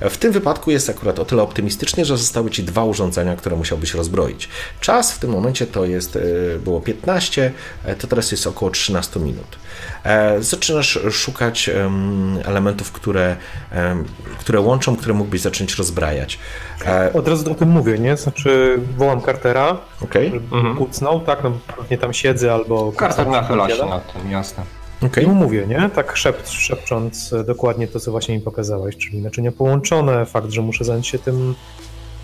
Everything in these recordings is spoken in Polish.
W tym wypadku jest akurat o tyle optymistycznie, że zostały ci dwa urządzenia, które musiałbyś rozbroić. Czas w tym momencie to jest, e, było 15, e, to teraz jest około 13 minut. E, zaczynasz szukać elementów, które, które łączą, które mógłbyś zacząć rozbrajać. Od razu o tym mówię, nie? Znaczy wołam Cartera, okay. żeby mhm. kucnął, tak? No, pewnie tam siedzę albo... Carter nachyla się nad tym, jasne. Okay. I mu mówię, nie? Tak szept, szepcząc e, dokładnie to, co właśnie mi pokazałeś, czyli naczynia połączone, fakt, że muszę zająć się tym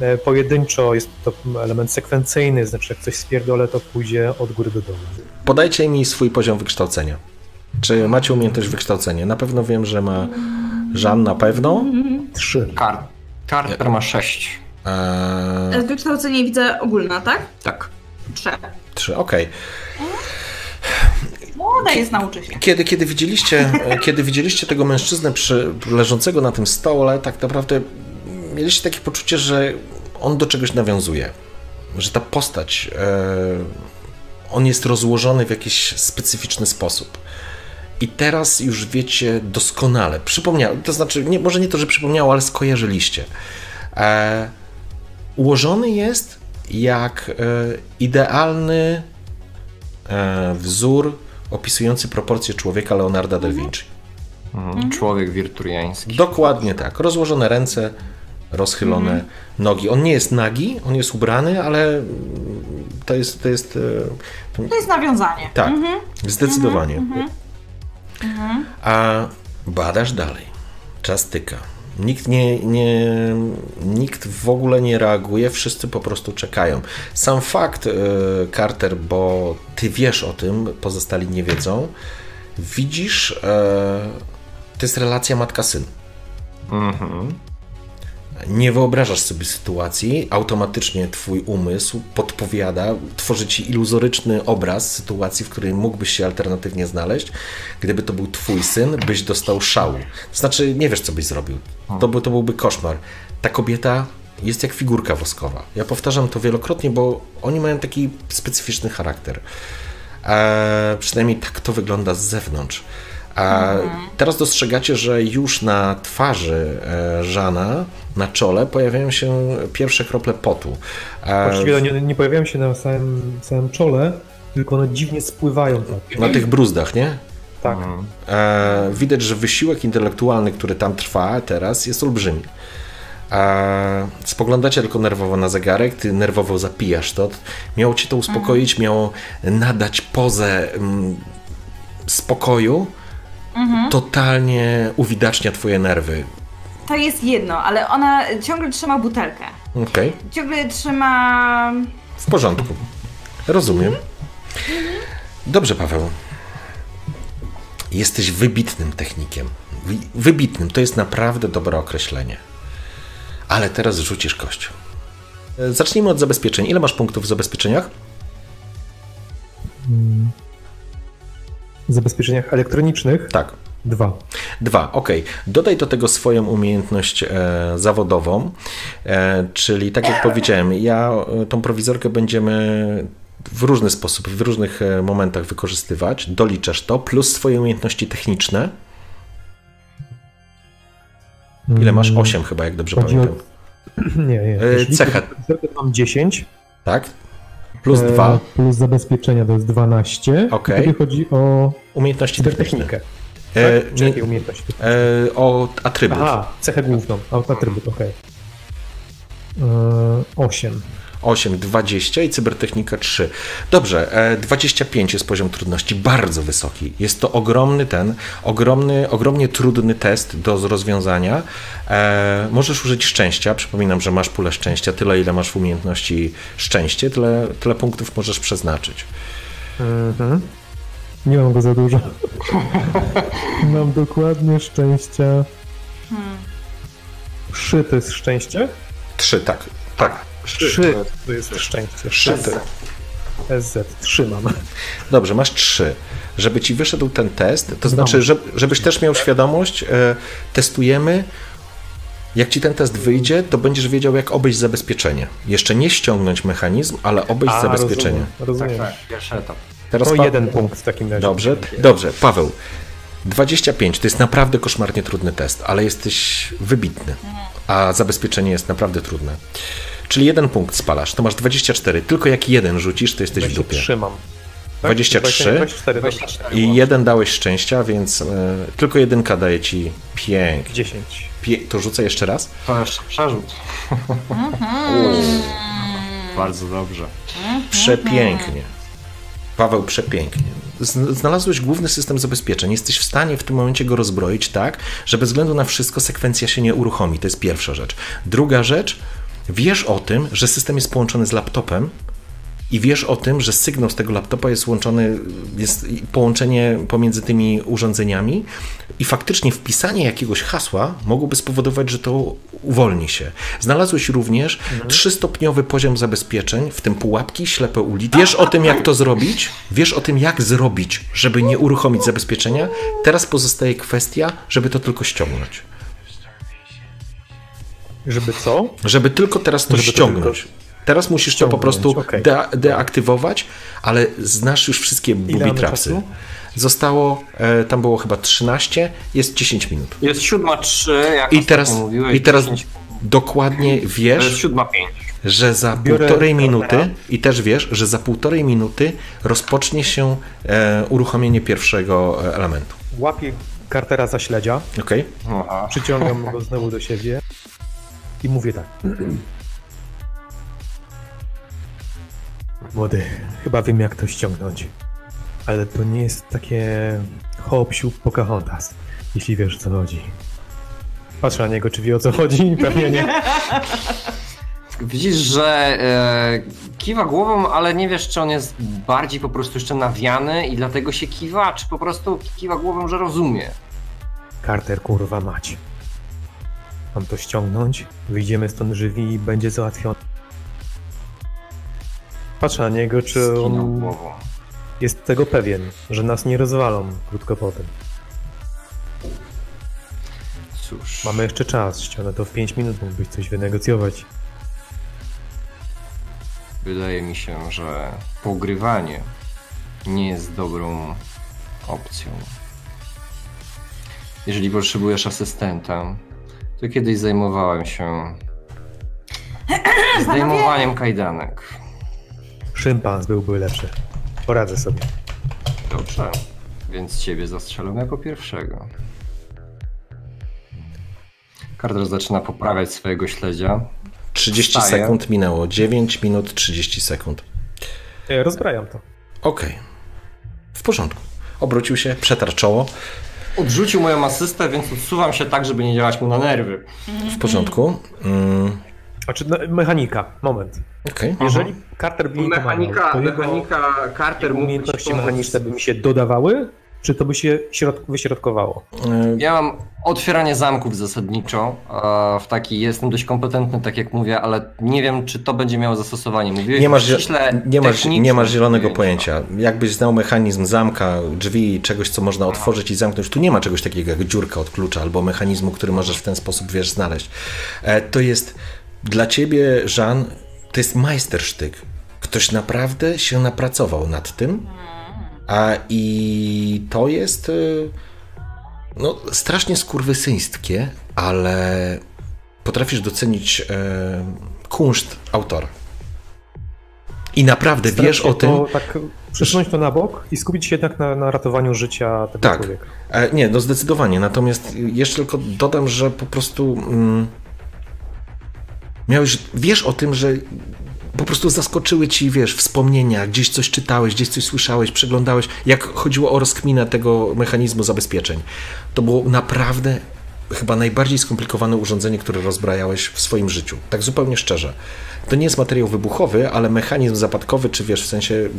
e, pojedynczo, jest to element sekwencyjny, znaczy jak coś spierdolę, to pójdzie od góry do dołu. Podajcie mi swój poziom wykształcenia. Czy macie umiejętność wykształcenia? Na pewno wiem, że ma Żan na pewno. Trzy. Kar Carter ma sześć. Eee... Wykształcenie widzę ogólne, tak? Tak. Trzy. Trzy, okej. Okay. Młoda jest, nauczy się. Kiedy, kiedy, widzieliście, kiedy widzieliście tego mężczyznę przy, leżącego na tym stole, tak naprawdę mieliście takie poczucie, że on do czegoś nawiązuje. Że ta postać, e, on jest rozłożony w jakiś specyficzny sposób. I teraz już wiecie doskonale, przypomniał, to znaczy, nie, może nie to, że przypomniało, ale skojarzyliście. E, ułożony jest jak e, idealny e, wzór opisujący proporcje człowieka Leonarda da Vinci. Mhm. Człowiek wirturiański. Dokładnie tak. Rozłożone ręce, rozchylone mhm. nogi. On nie jest nagi, on jest ubrany, ale to jest. To jest, e, to jest nawiązanie. Tak, mhm. zdecydowanie. Mhm. Mhm. A badasz dalej. Czas tyka. Nikt, nie, nie, nikt w ogóle nie reaguje, wszyscy po prostu czekają. Sam fakt, e, Carter, bo ty wiesz o tym, pozostali nie wiedzą, widzisz, e, to jest relacja matka-syn. Mhm nie wyobrażasz sobie sytuacji, automatycznie twój umysł podpowiada, tworzy ci iluzoryczny obraz sytuacji, w której mógłbyś się alternatywnie znaleźć. Gdyby to był twój syn, byś dostał szału. To znaczy, nie wiesz, co byś zrobił. To, by, to byłby koszmar. Ta kobieta jest jak figurka woskowa. Ja powtarzam to wielokrotnie, bo oni mają taki specyficzny charakter. E, przynajmniej tak to wygląda z zewnątrz. A teraz dostrzegacie, że już na twarzy e, Żana, na czole pojawiają się pierwsze krople potu. Właściwie nie, nie pojawiają się na samym, samym czole, tylko one dziwnie spływają. Tak. Na tych bruzdach, nie? Tak. E, widać, że wysiłek intelektualny, który tam trwa teraz, jest olbrzymi. E, spoglądacie tylko nerwowo na zegarek, ty nerwowo zapijasz to. Miało cię to uspokoić, mhm. miało nadać pozę mm, spokoju, mhm. totalnie uwidacznia twoje nerwy. To jest jedno, ale ona ciągle trzyma butelkę. Okej. Okay. Ciągle trzyma. W porządku. Rozumiem. Dobrze, Paweł. Jesteś wybitnym technikiem. Wybitnym to jest naprawdę dobre określenie. Ale teraz rzucisz kością. Zacznijmy od zabezpieczeń. Ile masz punktów w zabezpieczeniach? Hmm zabezpieczeniach elektronicznych? Tak. Dwa. Dwa, ok. Dodaj do tego swoją umiejętność e, zawodową, e, czyli tak jak powiedziałem, ja e, tą prowizorkę będziemy w różny sposób, w różnych e, momentach wykorzystywać. Doliczasz to, plus swoje umiejętności techniczne. Ile masz? 8 mm. chyba, jak dobrze Chodzi pamiętam. O... Nie, nie. E, cecha. Mam 10. Tak? Plus 2. E, plus zabezpieczenia to jest 12. Okay. Wtedy chodzi o umiejętności technikę. E, tak? nie, umiejętności? E, o atrybut. Aha, cechę główną. Atrybut, okej. Okay. E, 8. 8, 20 i cybertechnika 3. Dobrze, 25 jest poziom trudności, bardzo wysoki. Jest to ogromny ten, ogromny, ogromnie trudny test do rozwiązania. E, możesz użyć szczęścia. Przypominam, że masz pulę szczęścia, tyle ile masz w umiejętności szczęście, tyle, tyle punktów możesz przeznaczyć. Mhm. Nie mam go za dużo. mam dokładnie szczęścia. Hmm. Trzy to jest szczęście? Trzy, tak. Tak. Trzy to jest szczęście. Trzy to... SZ, trzy mam. Dobrze, masz trzy. Żeby ci wyszedł ten test, to znaczy, że, żebyś też miał świadomość, e, testujemy. Jak ci ten test wyjdzie, to będziesz wiedział, jak obejść zabezpieczenie. Jeszcze nie ściągnąć mechanizm, ale obejść A, zabezpieczenie. Rozumiem. rozumiem. Tak, tak, pierwszy etap. Teraz To Pa- jeden punkt w takim razie. Dobrze, dobrze, Paweł. 25 to jest naprawdę koszmarnie trudny test, ale jesteś wybitny, a zabezpieczenie jest naprawdę trudne. Czyli jeden punkt spalasz, to masz 24. Tylko jak jeden rzucisz, to jesteś w dupie. 23 mam. Tak? 23? 24, dobra. 24 I jeden dałeś szczęścia, więc e, tylko jedynka daje ci pięk. 10. Pie, to rzucę jeszcze raz. Przerzut. Bardzo dobrze. Przepięknie. Paweł, przepięknie. Znalazłeś główny system zabezpieczeń. Jesteś w stanie w tym momencie go rozbroić tak, że bez względu na wszystko sekwencja się nie uruchomi. To jest pierwsza rzecz. Druga rzecz, wiesz o tym, że system jest połączony z laptopem i wiesz o tym, że sygnał z tego laptopa jest łączony, jest połączenie pomiędzy tymi urządzeniami i faktycznie wpisanie jakiegoś hasła mogłoby spowodować, że to uwolni się. Znalazłeś również trzystopniowy poziom zabezpieczeń, w tym pułapki, ślepe ulice. Wiesz o tym, jak to zrobić, wiesz o tym, jak zrobić, żeby nie uruchomić zabezpieczenia. Teraz pozostaje kwestia, żeby to tylko ściągnąć. Żeby co? Żeby tylko teraz to Żeby to ściągnąć. Teraz musisz to po ściągnąć, prostu okej. de- deaktywować, ale znasz już wszystkie booby trapsy. Zostało, e, tam było chyba 13, jest 10 minut. Jest siódma trzy, jak I teraz, mówiłeś. i teraz 10. dokładnie To wiesz, że za Biorę półtorej kamera. minuty i też wiesz, że za półtorej minuty rozpocznie się e, uruchomienie pierwszego e, elementu. Łapię Cartera za śledzia? Aha. przyciągam go znowu do siebie i mówię tak. Młody, chyba wiem jak to ściągnąć. Ale to nie jest takie hop siup Pocahontas, jeśli wiesz o co chodzi. Patrzę na niego, czy wie o co chodzi? Pewnie nie. Widzisz, że e, kiwa głową, ale nie wiesz, czy on jest bardziej po prostu jeszcze nawiany i dlatego się kiwa, czy po prostu kiwa głową, że rozumie. Carter, kurwa mać. Mam to ściągnąć, wyjdziemy stąd żywi i będzie załatwione. Patrzę na niego, czy on jest tego pewien, że nas nie rozwalą krótko potem. Cóż, Mamy jeszcze czas, ściągnę to w 5 minut, mógłbyś coś wynegocjować. wydaje mi się, że pogrywanie nie jest dobrą opcją. Jeżeli potrzebujesz asystenta, to kiedyś zajmowałem się zdejmowaniem kajdanek. Szympans byłby lepszy. Poradzę sobie. Dobrze, więc ciebie zastrzelą jako pierwszego. Carter zaczyna poprawiać swojego śledzia. 30 Wstaję. sekund minęło. 9 minut 30 sekund. E, rozbrajam to. Okej. W porządku. Obrócił się, przetarł czoło. Odrzucił moją asystę, więc odsuwam się tak, żeby nie działać mu na nerwy. W porządku. Mm, Znaczy, no, mechanika, moment. Okej. Jeżeli Carter by mi Mechanika, pomagał, to mechanika Carter mógł umiejętności mechaniczne by mi się dodawały, czy to by się środ- wyśrodkowało? E, Ja mam otwieranie zamków zasadniczo. W taki jestem dość kompetentny, tak jak mówię, ale nie wiem, czy to będzie miało zastosowanie. Mówiłeś Nie masz, nie, masz, nie masz zielonego więc- pojęcia. Jakbyś znał mechanizm zamka, drzwi, czegoś, co można otworzyć i zamknąć, tu nie ma czegoś takiego jak dziurka od klucza albo mechanizmu, który możesz w ten sposób, wiesz, znaleźć. E, To jest dla ciebie, Jean, to jest majstersztyk. Ktoś naprawdę się napracował nad tym, i to jest y, no, strasznie skurwysyńskie, ale potrafisz docenić e, kunszt autora. I naprawdę wiesz Strasznie o tym. Tak przesunąć to na bok i skupić się jednak na, na ratowaniu życia tego Tak. człowieka. E, nie, no zdecydowanie. Natomiast jeszcze tylko dodam, że po prostu mm, miałeś, wiesz o tym, że po prostu zaskoczyły ci, wiesz, wspomnienia, gdzieś coś czytałeś, gdzieś coś słyszałeś, przeglądałeś, jak chodziło o rozkminę tego mechanizmu zabezpieczeń. To było naprawdę chyba najbardziej skomplikowane urządzenie, które rozbrajałeś w swoim życiu. Tak zupełnie szczerze. To nie jest materiał wybuchowy, ale mechanizm zapadkowy, czy wiesz, w sensie mm,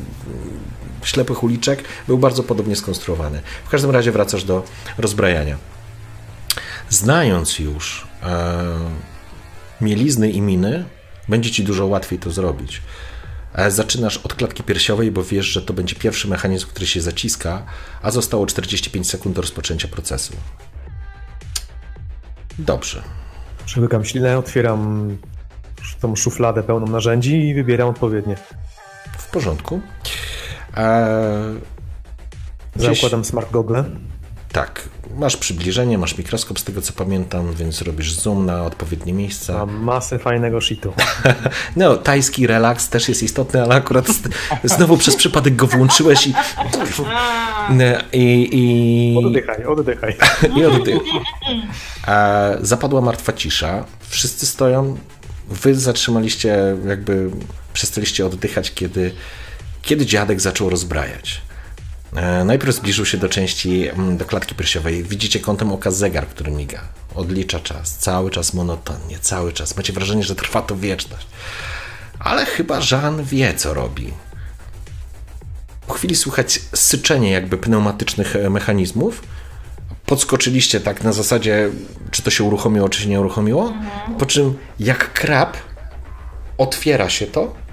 ślepych uliczek, był bardzo podobnie skonstruowany. W każdym razie wracasz do rozbrajania. Znając już e, mielizny i miny, będzie ci dużo łatwiej to zrobić. E, Zaczynasz od klatki piersiowej, bo wiesz, że to będzie pierwszy mechanizm, który się zaciska, a zostało 45 sekund do rozpoczęcia procesu. Dobrze. Przymykam ślinę, otwieram tą szufladę pełną narzędzi i wybieram odpowiednie. W porządku. Eee, gdzieś- Zakładam smart gogle. Tak, masz przybliżenie, masz mikroskop z tego co pamiętam, więc robisz zoom na odpowiednie miejsca. Mam masę fajnego shitu. No, tajski relaks też jest istotny, ale akurat znowu przez przypadek go włączyłeś i. I, i, Oddychaj, oddychaj. i zapadła martwa cisza. Wszyscy stoją. Wy zatrzymaliście, jakby przestaliście oddychać, kiedy, kiedy dziadek zaczął rozbrajać. E, najpierw zbliżył się do części, mm, do klatki piersiowej. Widzicie kątem oka zegar, który miga. Odlicza czas. Cały czas monotonnie, cały czas. Macie wrażenie, że trwa to wieczność. Ale chyba Jean wie, co robi. Po chwili słychać syczenie jakby pneumatycznych e, mechanizmów. Podskoczyliście tak na zasadzie, czy to się uruchomiło, czy się nie uruchomiło. Po czym jak krab otwiera się to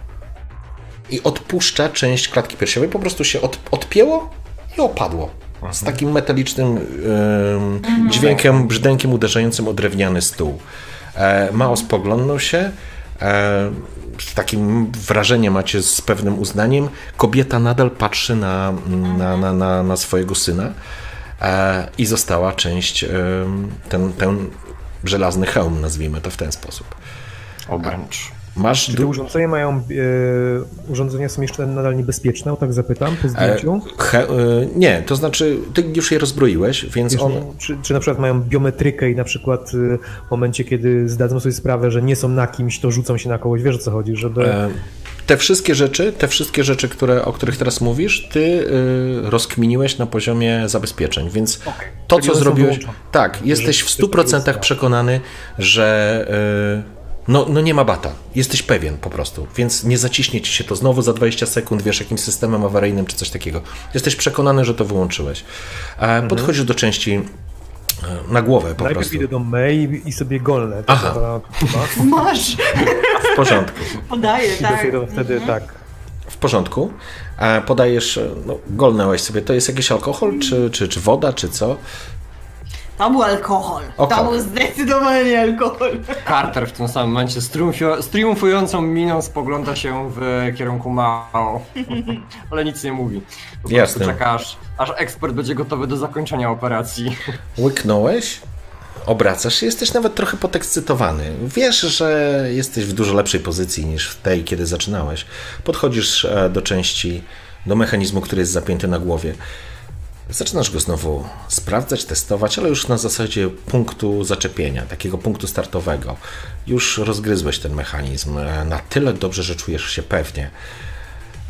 i odpuszcza część klatki piersiowej. Po prostu się od, odpięło i opadło. Z takim metalicznym em, dźwiękiem, brzdękiem uderzającym o drewniany stół. E, Mao spoglądnął się. E, z takim wrażeniem macie z pewnym uznaniem. Kobieta nadal patrzy na, na, na, na, na swojego syna e, i została część, ten, ten żelazny hełm, nazwijmy to w ten sposób. Obręcz. Masz Czy te urządzenia mają. E, urządzenia są jeszcze nadal niebezpieczne? O tak zapytam po e, zdjęciu. he, e, nie, to znaczy, ty już je rozbroiłeś, więc Wiesz, on. czy, czy na przykład mają biometrykę i na przykład e, w momencie, kiedy zdadzą sobie sprawę, że nie są na kimś, to rzucą się na kogoś. Wiesz o co chodzi, żeby. E, Te wszystkie rzeczy, te wszystkie rzeczy, które, o których teraz mówisz, ty y, rozkminiłeś na poziomie zabezpieczeń, więc to, Czyli co zrobiłeś, tak, jesteś w 100% przekonany, że y, no, no nie ma bata. Jesteś pewien po prostu, więc nie zaciśnie ci się to znowu za 20 sekund, wiesz, jakimś systemem awaryjnym czy coś takiego. Jesteś przekonany, że to wyłączyłeś. E, Podchodzisz do części e, na głowę po Najpierw prostu. idę do May i sobie golnę. to Aha. Masz, W porządku. podaję, I tak. dopiero wtedy tak. W porządku. E, Podajesz, no, golnęłeś sobie. To jest jakiś alkohol, czy, czy, czy woda, czy co? To był alkohol. Okej. To był zdecydowanie alkohol. Carter w tym samym momencie z, triumfio- z triumfującą miną spogląda się w kierunku Mao, ale nic nie mówi. Po Jasne. prostu czeka aż, aż ekspert będzie gotowy do zakończenia operacji. Łyknąłeś, obracasz się, jesteś nawet trochę podekscytowany. Wiesz, że jesteś w dużo lepszej pozycji niż w tej, kiedy zaczynałeś. Podchodzisz e, do części, do mechanizmu, który jest zapięty na głowie. Zaczynasz go znowu sprawdzać, testować, ale już na zasadzie punktu zaczepienia, takiego punktu startowego. Już rozgryzłeś ten mechanizm e, na tyle dobrze, że czujesz się pewnie.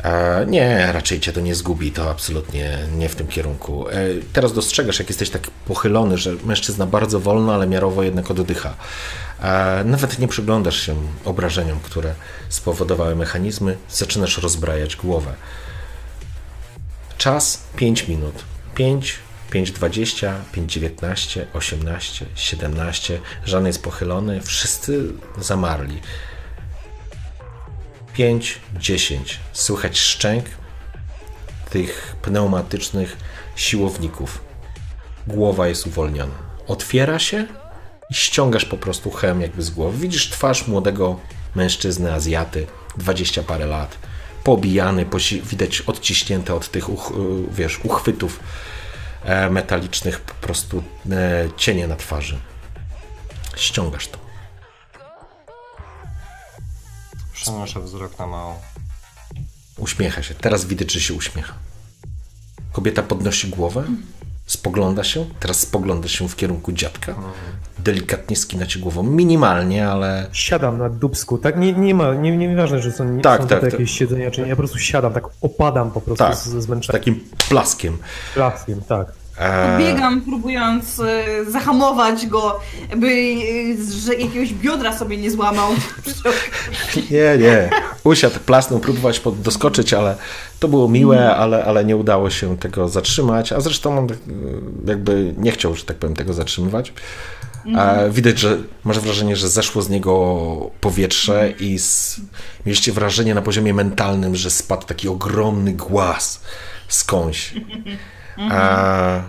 E, Nie, raczej cię to nie zgubi, to absolutnie nie w tym kierunku. E, Teraz dostrzegasz, jak jesteś tak pochylony, że mężczyzna bardzo wolno, ale miarowo jednak oddycha. Nawet nie przyglądasz się obrażeniom, które spowodowały mechanizmy, zaczynasz rozbrajać głowę. Czas 5 minut. 5, 5.20, 5.19, 18, 17. Żan jest pochylony, wszyscy zamarli. 5, 10. Słychać szczęk tych pneumatycznych siłowników. Głowa jest uwolniona. Otwiera się i ściągasz po prostu hełm jakby z głowy. Widzisz twarz młodego mężczyzny, Azjaty, 20 parę lat. Pobijany, widać odciśnięte od tych uch, y, wiesz, uchwytów e, metalicznych po prostu e, cienie na twarzy. Ściągasz to. Przenoszę wzrok na Mao. Uśmiecha się. Teraz widać, że się uśmiecha. Kobieta podnosi głowę, spogląda się, teraz spogląda się w kierunku dziadka. Delikatnie skina ci głową, minimalnie, ale Siadam na dubsku, tak? Nie, nie ma, nie, nie ważne, że są, Tak, są tak, tutaj tak. jakieś siedzenia, czy nie. Ja po prostu siadam, tak opadam po prostu Tak. z zmęczenia. takim plaskiem. Plaskiem, tak. E, Biegam, próbując e, zahamować go, by e, że jakiegoś biodra sobie nie złamał. nie, nie. Usiadł, plasnął, próbować pod- doskoczyć, ale to było miłe, ale, ale nie udało się tego zatrzymać. A zresztą on jakby nie chciał, że tak powiem, tego zatrzymywać. A widać, że masz wrażenie, że zeszło z niego powietrze i z, mieliście wrażenie na poziomie mentalnym, że spadł taki ogromny głaz skądś. A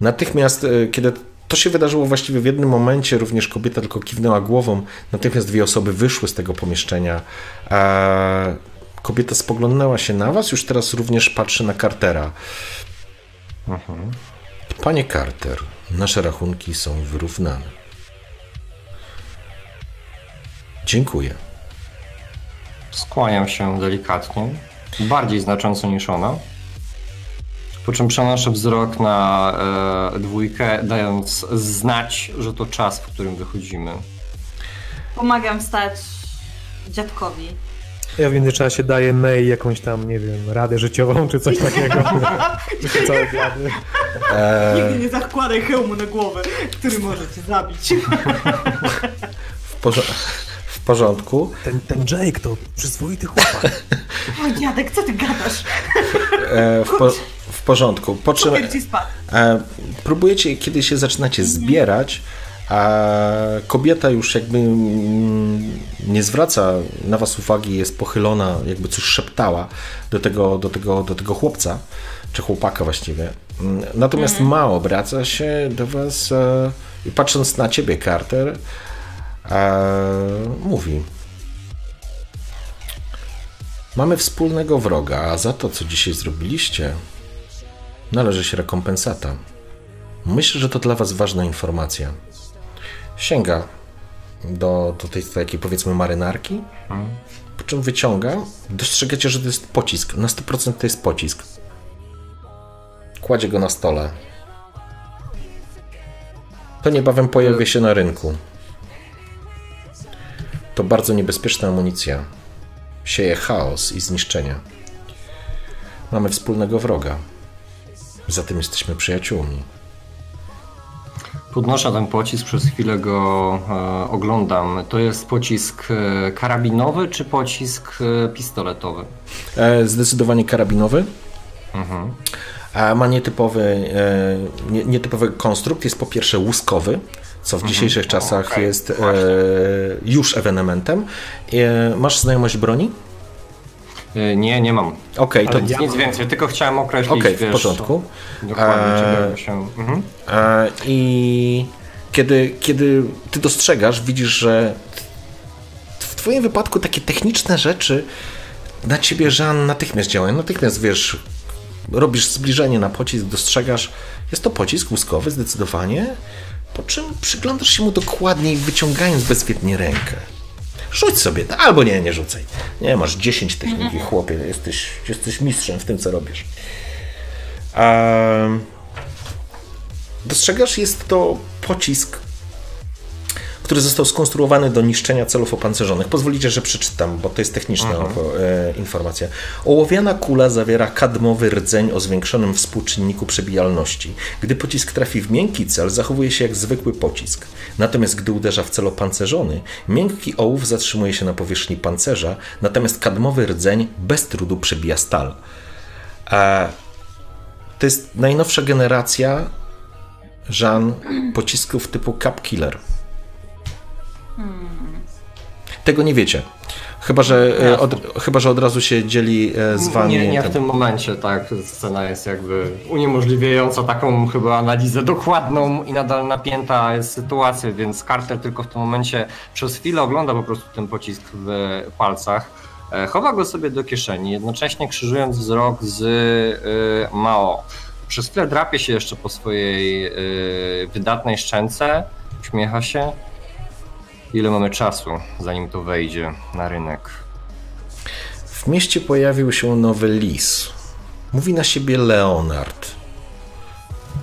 natychmiast, e, kiedy to się wydarzyło właściwie w jednym momencie, również kobieta tylko kiwnęła głową, natychmiast dwie osoby wyszły z tego pomieszczenia. A kobieta spoglądnęła się na was, już teraz również patrzy na Cartera. Panie Carter, nasze rachunki są wyrównane. Dziękuję. Skłaniam się delikatnie, bardziej znacząco niż ona. Po czym przenoszę wzrok na e, dwójkę, dając znać, że to czas, w którym wychodzimy. Pomagam wstać dziadkowi. Ja w międzyczasie daję May jakąś tam, nie wiem, radę życiową czy coś takiego. Cały blady. Nigdy nie zakładaj hełmu na głowę, który może cię zabić. W, w porządku. Ten, ten Jake to przyzwoity chłopak. O dziadek, co ty gadasz? E, w, po- w porządku. Po czym e, próbujecie, kiedy się zaczynacie zbierać, a kobieta już jakby mm, nie zwraca na was uwagi, jest pochylona, jakby coś szeptała do tego, do tego, do tego chłopca, czy chłopaka właściwie. Mm, Natomiast ma obraca się do was e, i patrząc na ciebie, Carter, e, mówi. Mamy wspólnego wroga, a za to, co dzisiaj zrobiliście, należy się rekompensata. Myślę, że to dla Was ważna informacja. Sięga do, do tej takiej powiedzmy marynarki, po czym wyciąga. Dostrzegacie, że to jest pocisk. Na 100% to jest pocisk. Kładzie go na stole. To niebawem pojawi się na rynku. To bardzo niebezpieczna amunicja. Sieje chaos i zniszczenie. Mamy wspólnego wroga. Zatem jesteśmy przyjaciółmi. Podnoszę ten pocisk, przez chwilę go e, oglądam. To jest pocisk e, karabinowy czy pocisk e, pistoletowy? E, Zdecydowanie karabinowy. A ma nietypowy, e, nie, nietypowy konstrukt. Jest po pierwsze łuskowy, co w dzisiejszych czasach okej, jest e, już ewenementem. Masz znajomość broni? E, nie, nie mam. Okej, to Ale Nic, ja- nic więcej, tylko chciałem określić, okej, w wiesz, porządku. Dokładnie, Eee, czego się... Mhm. E, I kiedy, kiedy ty dostrzegasz, widzisz, że w twoim wypadku takie techniczne rzeczy na ciebie Żan natychmiast działają. Natychmiast wiesz, robisz zbliżenie na pocisk, dostrzegasz, jest to pocisk łuskowy zdecydowanie, po czym przyglądasz się mu dokładniej, wyciągając bezwiednie rękę. Rzuć sobie, albo nie, nie rzucaj. Nie, masz 10 techniki, chłopie, jesteś, jesteś mistrzem w tym, co robisz. Ehm, Dostrzegasz, jest to pocisk, który został skonstruowany do niszczenia celów opancerzonych. Pozwolicie, że przeczytam, bo to jest techniczna opo- e, informacja. Ołowiana kula zawiera kadmowy rdzeń o zwiększonym współczynniku przebijalności. Gdy pocisk trafi w miękki cel, zachowuje się jak zwykły pocisk. Natomiast gdy uderza w cel opancerzony, miękki ołów zatrzymuje się na powierzchni pancerza, natomiast kadmowy rdzeń bez trudu przebija stal. E, to jest najnowsza generacja Żan pocisków typu Cap Killer. Tego nie wiecie. Chyba, że, e, od, chyba, że od razu się dzieli e, z wami. Nie, nie w tym momencie, tak. Scena jest jakby uniemożliwiająca taką chyba analizę dokładną i nadal napięta jest sytuacja, więc Carter tylko w tym momencie przez chwilę ogląda po prostu ten pocisk w palcach. E, Chowa go sobie do kieszeni, jednocześnie krzyżując wzrok z Mao. Przez chwilę drapie się jeszcze po swojej wydatnej szczęce, uśmiecha się. Ile mamy czasu, zanim to wejdzie na rynek? W mieście pojawił się nowy lis. Mówi na siebie Leonard.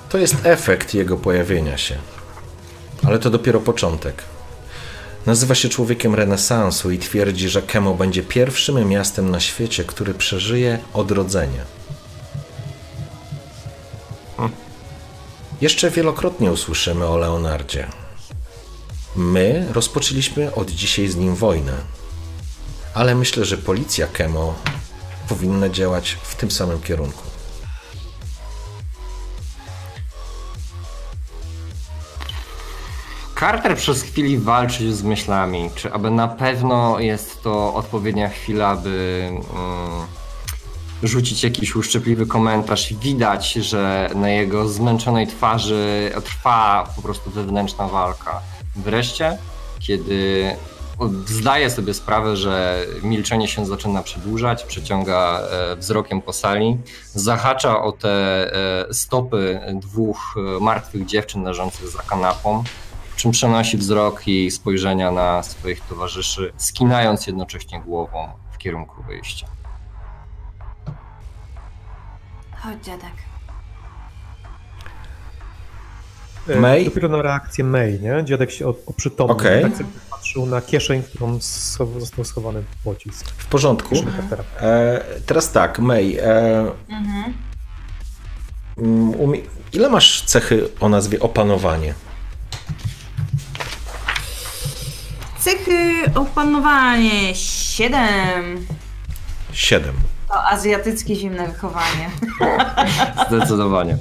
To jest efekt jego pojawienia się. Ale to dopiero początek. Nazywa się człowiekiem renesansu i twierdzi, że Kemo będzie pierwszym miastem na świecie, który przeżyje odrodzenie. Jeszcze wielokrotnie usłyszymy o Leonardzie. My rozpoczęliśmy od dzisiaj z nim wojnę. Ale myślę, że policja Kemo powinna działać w tym samym kierunku. Carter przez chwilę walczy z myślami, czy aby na pewno jest to odpowiednia chwila, by mm, rzucić jakiś uszczypliwy komentarz. Widać, że na jego zmęczonej twarzy trwa po prostu wewnętrzna walka. Wreszcie, kiedy zdaje sobie sprawę, że milczenie się zaczyna przedłużać, przeciąga e, wzrokiem po sali, zahacza o te e, stopy dwóch e, martwych dziewczyn leżących za kanapą, czym przenosi wzrok i spojrzenia na swoich towarzyszy, skinając jednocześnie głową w kierunku wyjścia. Chodź, dziadek. May? Dopiero na reakcję May, nie? Dziadek się oprzytomnił. Okej. Tak sobie patrzył na kieszeń, w którą został schowany pocisk. W porządku. E, teraz tak, May. E, Mhm. mm, umie... Ile masz cechy o nazwie opanowanie? Cechy opanowanie 7. Siedem. To azjatyckie zimne wychowanie. Zdecydowanie.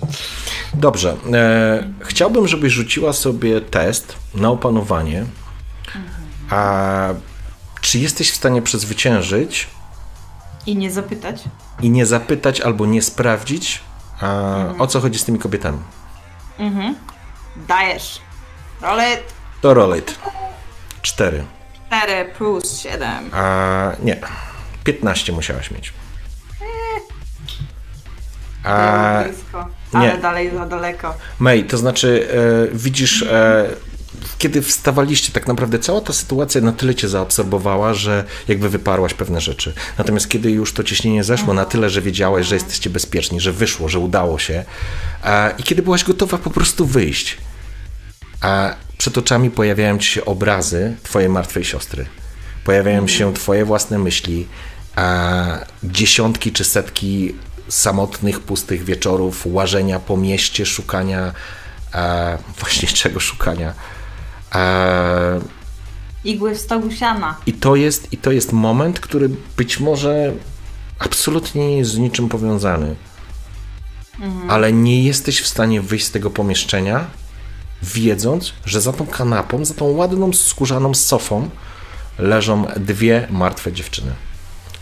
Dobrze. E, chciałbym, żebyś rzuciła sobie test na opanowanie. A czy jesteś w stanie przezwyciężyć I nie zapytać. i nie zapytać albo nie sprawdzić, a, o co chodzi z tymi kobietami? Mhm. Dajesz. Rolet To rollate. Cztery. 4 plus 7. A nie. 15 musiałaś mieć. A, blisko. Ale nie. dalej za daleko. May, to znaczy e, widzisz, e, kiedy wstawaliście, tak naprawdę cała ta sytuacja na tyle cię zaabsorbowała, że jakby wyparłaś pewne rzeczy. Natomiast kiedy już to ciśnienie zeszło na tyle, że wiedziałaś, że jesteście bezpieczni, że wyszło, że udało się e, i kiedy byłaś gotowa po prostu wyjść, a przed oczami pojawiają ci się obrazy twojej martwej siostry. Pojawiają się twoje własne myśli, a dziesiątki czy setki samotnych, pustych wieczorów, łażenia po mieście, szukania e, właśnie czego szukania. E, Igły w stogu siana. I to jest i to jest moment, który być może absolutnie nie jest z niczym powiązany. Ale nie jesteś w stanie wyjść z tego pomieszczenia, wiedząc, że za tą kanapą, za tą ładną skórzaną sofą leżą dwie martwe dziewczyny,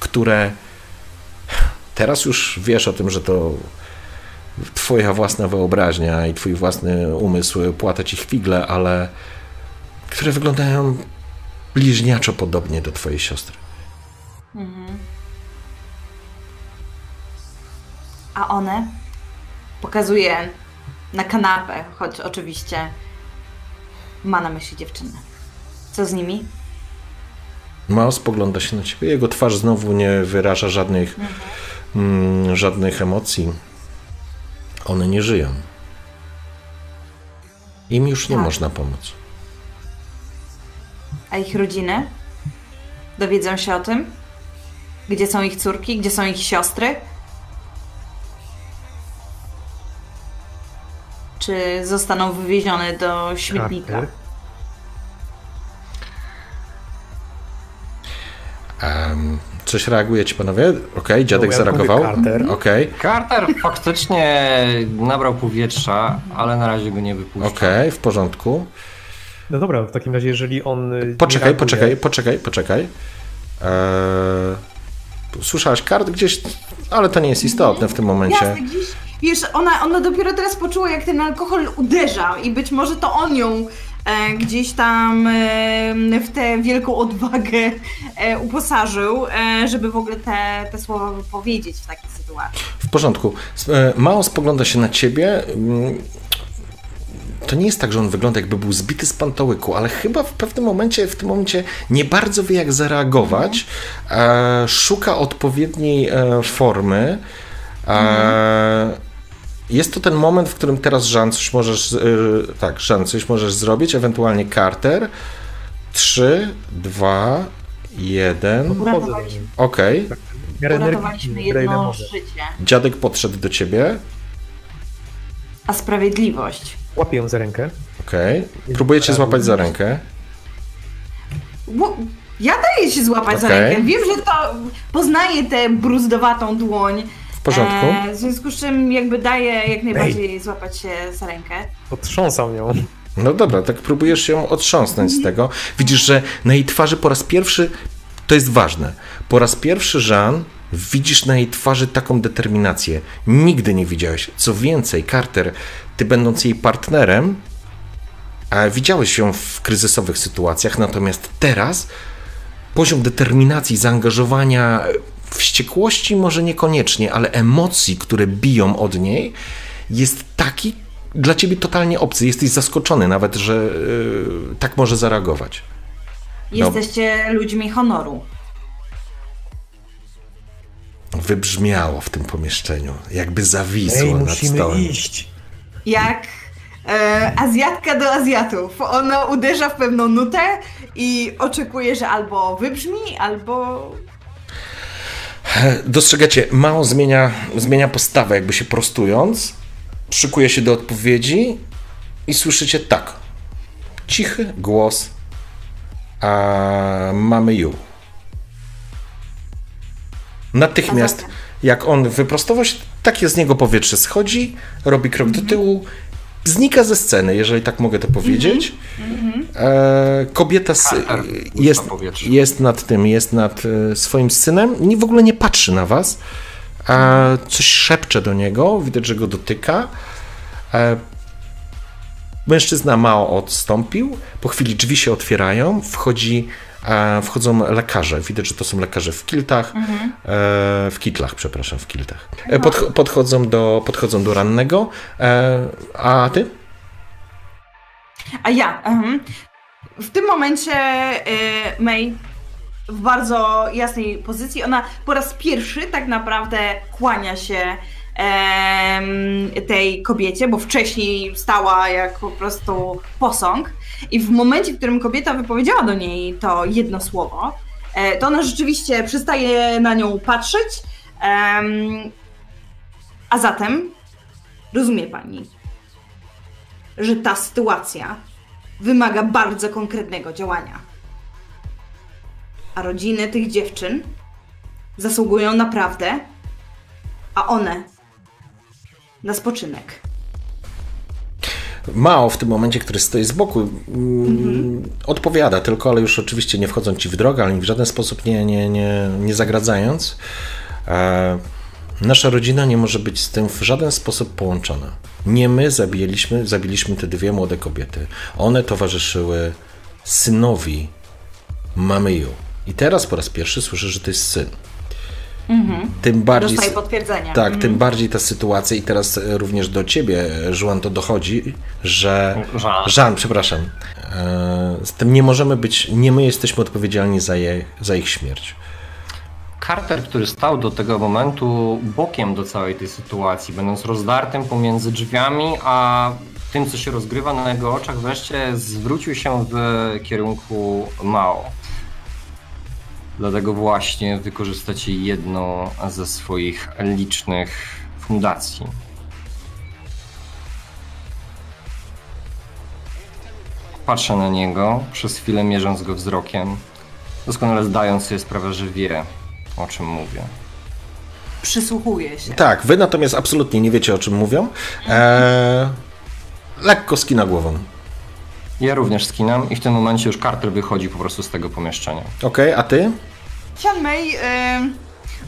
które teraz już wiesz o tym, że to twoja własna wyobraźnia i twój własny umysł płata ci chwigle, ale które wyglądają bliźniaczo podobnie do twojej siostry. A one pokazuje na kanapę, choć oczywiście ma na myśli dziewczynę. Co z nimi? Mao spogląda się na ciebie. Jego twarz znowu nie wyraża żadnych, mm, żadnych emocji. One nie żyją. Im już nie Tak. można pomóc. A ich rodziny? Dowiedzą się o tym? Gdzie są ich córki? Gdzie są ich siostry? Czy zostaną wywiezione do śmietnika? Carter. Coś reagujecie panowie? Okej, dziadek No, ja zareagował. Carter. Okej, Carter faktycznie nabrał powietrza, ale na razie go nie wypuszcza. okej, w porządku. No dobra, w takim razie, jeżeli on. y, Poczekaj, reaguje- poczekaj, poczekaj, poczekaj. Eee, słyszałaś kart gdzieś, ale to nie jest istotne w tym momencie. Jasne, gdzieś, wiesz, ona, ona dopiero teraz poczuła, jak ten alkohol uderza i być może to on ją gdzieś tam e, w tę wielką odwagę e, uposażył, e, żeby w ogóle te, te słowa wypowiedzieć w takiej sytuacji. W porządku. E, Mao spogląda się na ciebie. Mm, To nie jest tak, że on wygląda jakby był zbity z pantołyku, ale chyba w pewnym momencie, w tym momencie nie bardzo wie jak zareagować. E, szuka odpowiedniej e, formy. E, Jest to ten moment, w którym teraz Żan coś możesz, e, tak, Żan coś możesz zrobić, ewentualnie Carter. 3, 2, 1. Uratowaliśmy, Okej. Miarę energii, uratowaliśmy jedno życie. Dziadek podszedł do ciebie. A sprawiedliwość. Łapię ją za rękę. Okej. Próbuję cię złapać za rękę. Bo ja daję się złapać za Okej. rękę. Wiem, że to poznaję tę bruzdowatą dłoń. W porządku. E, w związku z czym jakby daję jak najbardziej złapać się za rękę. Potrząsam ją. No dobra, tak próbujesz ją otrząsnąć z tego. Widzisz, że na jej twarzy po raz pierwszy, to jest ważne, po raz pierwszy Jean widzisz na jej twarzy taką determinację. Nigdy nie widziałeś. Co więcej, Carter, ty będąc jej partnerem, a widziałeś ją w kryzysowych sytuacjach, natomiast teraz poziom determinacji, zaangażowania, wściekłości może niekoniecznie, ale emocji, które biją od niej, jest taki dla ciebie totalnie obcy. Jesteś zaskoczony nawet, że yy, tak może zareagować. Jesteście no. ludźmi honoru. Wybrzmiało w tym pomieszczeniu, jakby zawisło Ej, nad musimy stołem. iść. Jak e, Azjatka do Azjatów. Ono uderza w pewną nutę i oczekuje, że albo wybrzmi, albo Dostrzegacie, mało zmienia, zmienia postawę, jakby się prostując, szykuje się do odpowiedzi i słyszycie tak. Cichy głos, a mamy you. Natychmiast, jak on wyprostował się, takie z niego powietrze schodzi, robi krok do tyłu, znika ze sceny, jeżeli tak mogę to powiedzieć. Mm-hmm. E, kobieta s- jest, jest nad tym, jest nad e, swoim synem, nie, w ogóle nie patrzy na was. E, coś szepcze do niego, widać, że go dotyka. E, mężczyzna mało odstąpił, po chwili drzwi się otwierają, wchodzi wchodzą lekarze. Widać, że to są lekarze w kiltach, mhm. w kitlach, przepraszam, w kiltach. E, pod, podchodzą, do, podchodzą do rannego. E, a ty? A ja. W tym momencie May w bardzo jasnej pozycji. Ona po raz pierwszy tak naprawdę kłania się tej kobiecie, bo wcześniej stała jak po prostu posąg. I w momencie, w którym kobieta wypowiedziała do niej to jedno słowo, e, to ona rzeczywiście przestaje na nią patrzeć. A zatem rozumie pani, że ta sytuacja wymaga bardzo konkretnego działania. A rodziny tych dziewczyn zasługują naprawdę, a one na spoczynek. Mao w tym momencie, który stoi z boku, mm, odpowiada tylko, ale już oczywiście nie wchodząc ci w drogę, ale w żaden sposób nie, nie, nie, nie zagradzając. E, nasza rodzina nie może być z tym w żaden sposób połączona. Nie my zabiliśmy, zabiliśmy te dwie młode kobiety. One towarzyszyły synowi mamy Ju. I teraz po raz pierwszy słyszę, że to jest syn. Mhm. Tym bardziej. Dostaje. Tak, mhm. tym bardziej ta sytuacja, i teraz e, również do ciebie, Żuan, to dochodzi, że. Żan, Żan przepraszam. E, z tym nie możemy być, nie my jesteśmy odpowiedzialni za, je, za ich śmierć. Carter, który stał do tego momentu bokiem do całej tej sytuacji, będąc rozdartym pomiędzy drzwiami, a tym, co się rozgrywa na jego oczach, wreszcie zwrócił się w kierunku Mao. Dlatego właśnie wykorzystacie jedną ze swoich licznych fundacji. Patrzę na niego, przez chwilę mierząc go wzrokiem, doskonale zdając sobie sprawę, że wie, o czym mówię. Przysłuchuje się. Tak, wy natomiast absolutnie nie wiecie, o czym mówią. Eee, lekko skina głową. Ja również skinam i w tym momencie już Carter wychodzi po prostu z tego pomieszczenia. Okej, okay, a ty? Xian Mei, yy,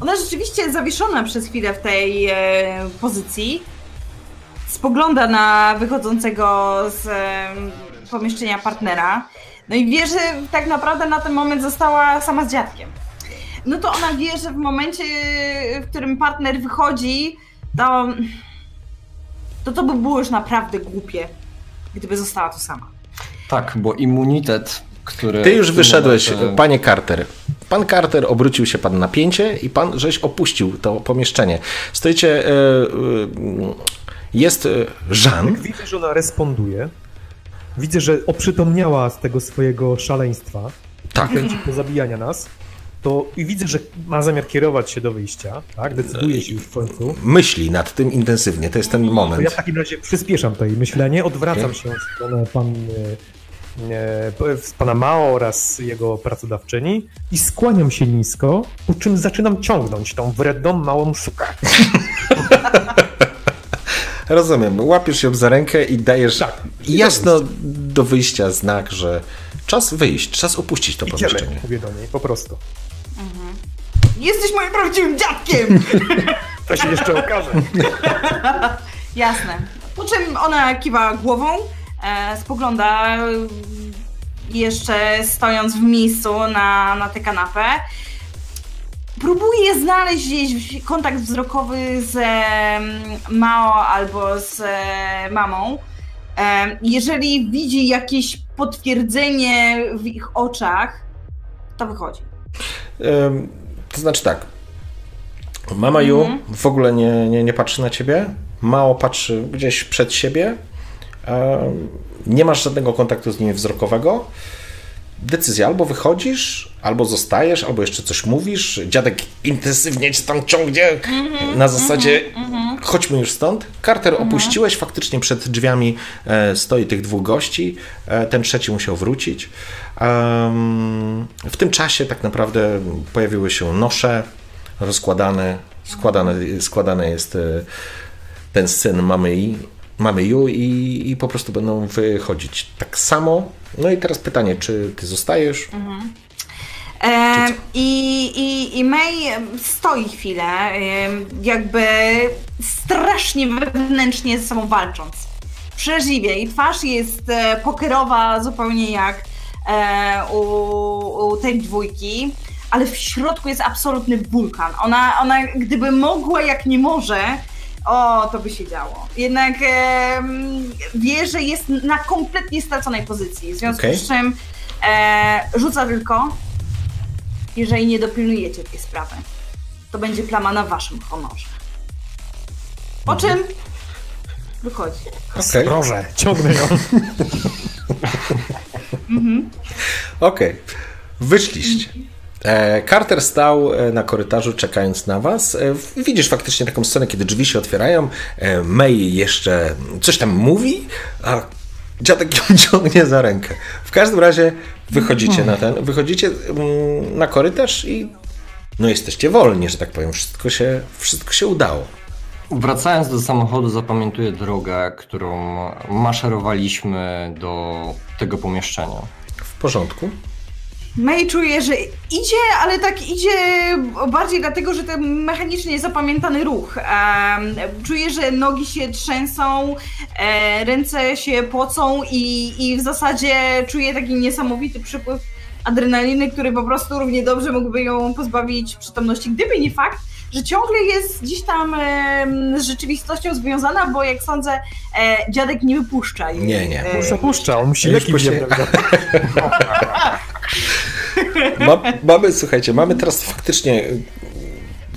ona rzeczywiście zawieszona przez chwilę w tej yy, pozycji. Spogląda na wychodzącego z yy, pomieszczenia partnera. No i wie, że tak naprawdę na ten moment została sama z dziadkiem. No to ona wie, że w momencie, w którym partner wychodzi, to to, to by było już naprawdę głupie, gdyby została tu sama. Tak, bo immunitet który... Ty już wyszedłeś, momencie... panie Carter. Pan Carter obrócił się pan na pięcie i pan żeś opuścił to pomieszczenie. Stoicie, e, e, jest e, Jean. Widzę, że ona responduje. Widzę, że oprzytomniała z tego swojego szaleństwa. Tak. Chęci pozabijania nas. To i widzę, że ma zamiar kierować się do wyjścia, tak? Decyduje się już w końcu. Myśli nad tym intensywnie, to jest ten moment. To ja w takim razie przyspieszam to jej myślenie, odwracam okay. się w stronę pan z pana Mao oraz jego pracodawczyni i skłaniam się nisko, po czym zaczynam ciągnąć tą wredną małą sukę. Rozumiem. Łapiesz ją za rękę i dajesz, tak. Jasno do wyjścia znak, że czas wyjść, czas opuścić to Idziemy, pomieszczenie. mówię do niej, po prostu. Jesteś moim prawdziwym dziadkiem! To się jeszcze okaże. Jasne. Po czym ona kiwa głową, e, spogląda e, jeszcze stojąc w miejscu na, na tę kanapę. Próbuje znaleźć gdzieś kontakt wzrokowy z em, Mao albo z e, mamą. Em, jeżeli widzi jakieś potwierdzenie w ich oczach, to wychodzi. To znaczy tak. Mama Ju Mhm. w ogóle nie, nie, nie patrzy na ciebie. Mało patrzy gdzieś przed siebie. Nie masz żadnego kontaktu z nimi wzrokowego. Decyzja, albo wychodzisz, albo zostajesz, albo jeszcze coś mówisz. Dziadek intensywnie cię tam ciągnie na zasadzie chodźmy już stąd. Carter opuściłeś, faktycznie przed drzwiami e, stoi tych dwóch gości. E, ten trzeci musiał wrócić. W tym czasie tak naprawdę pojawiły się nosze rozkładane, składane, składane jest e, ten syn mamy i mamy Ju i, i po prostu będą wychodzić tak samo. No i teraz pytanie, czy ty zostajesz? E, i, i, I May stoi chwilę, jakby strasznie wewnętrznie ze sobą walcząc. Przeraźliwie. I twarz jest e, pokerowa, zupełnie jak e, u, u tej dwójki, ale w środku jest absolutny wulkan. Ona, ona gdyby mogła, jak nie może, o, to by się działo. Jednak e, wie, że jest na kompletnie straconej pozycji, w związku Okej. z czym e, rzuca tylko jeżeli nie dopilnujecie tej sprawy, to będzie plama na waszym honorze. Po czym wychodzi. Okej. Proszę, ciągnę ją. Okej, wyszliście. E, Carter stał e, na korytarzu czekając na was. E, Widzisz faktycznie taką scenę, kiedy drzwi się otwierają. May jeszcze coś tam mówi, a dziadek ją ciągnie za rękę. W każdym razie wychodzicie na ten, wychodzicie mm, na korytarz i no jesteście wolni, że tak powiem. Wszystko się, wszystko się udało. Wracając do samochodu, zapamiętuję drogę, którą maszerowaliśmy do tego pomieszczenia. W porządku. May czuje, że idzie, ale tak idzie bardziej dlatego, że ten mechanicznie zapamiętany ruch. Czuje, że nogi się trzęsą, e, ręce się pocą i, i w zasadzie czuje taki niesamowity przypływ adrenaliny, który po prostu równie dobrze mógłby ją pozbawić przytomności, gdyby nie fakt, że ciągle jest gdzieś tam em, z rzeczywistością związana, bo jak sądzę, e, dziadek nie wypuszcza jej. Nie, nie. e, Zapuszcza, on musi leki po się-. Ma, mamy, słuchajcie, mamy teraz faktycznie.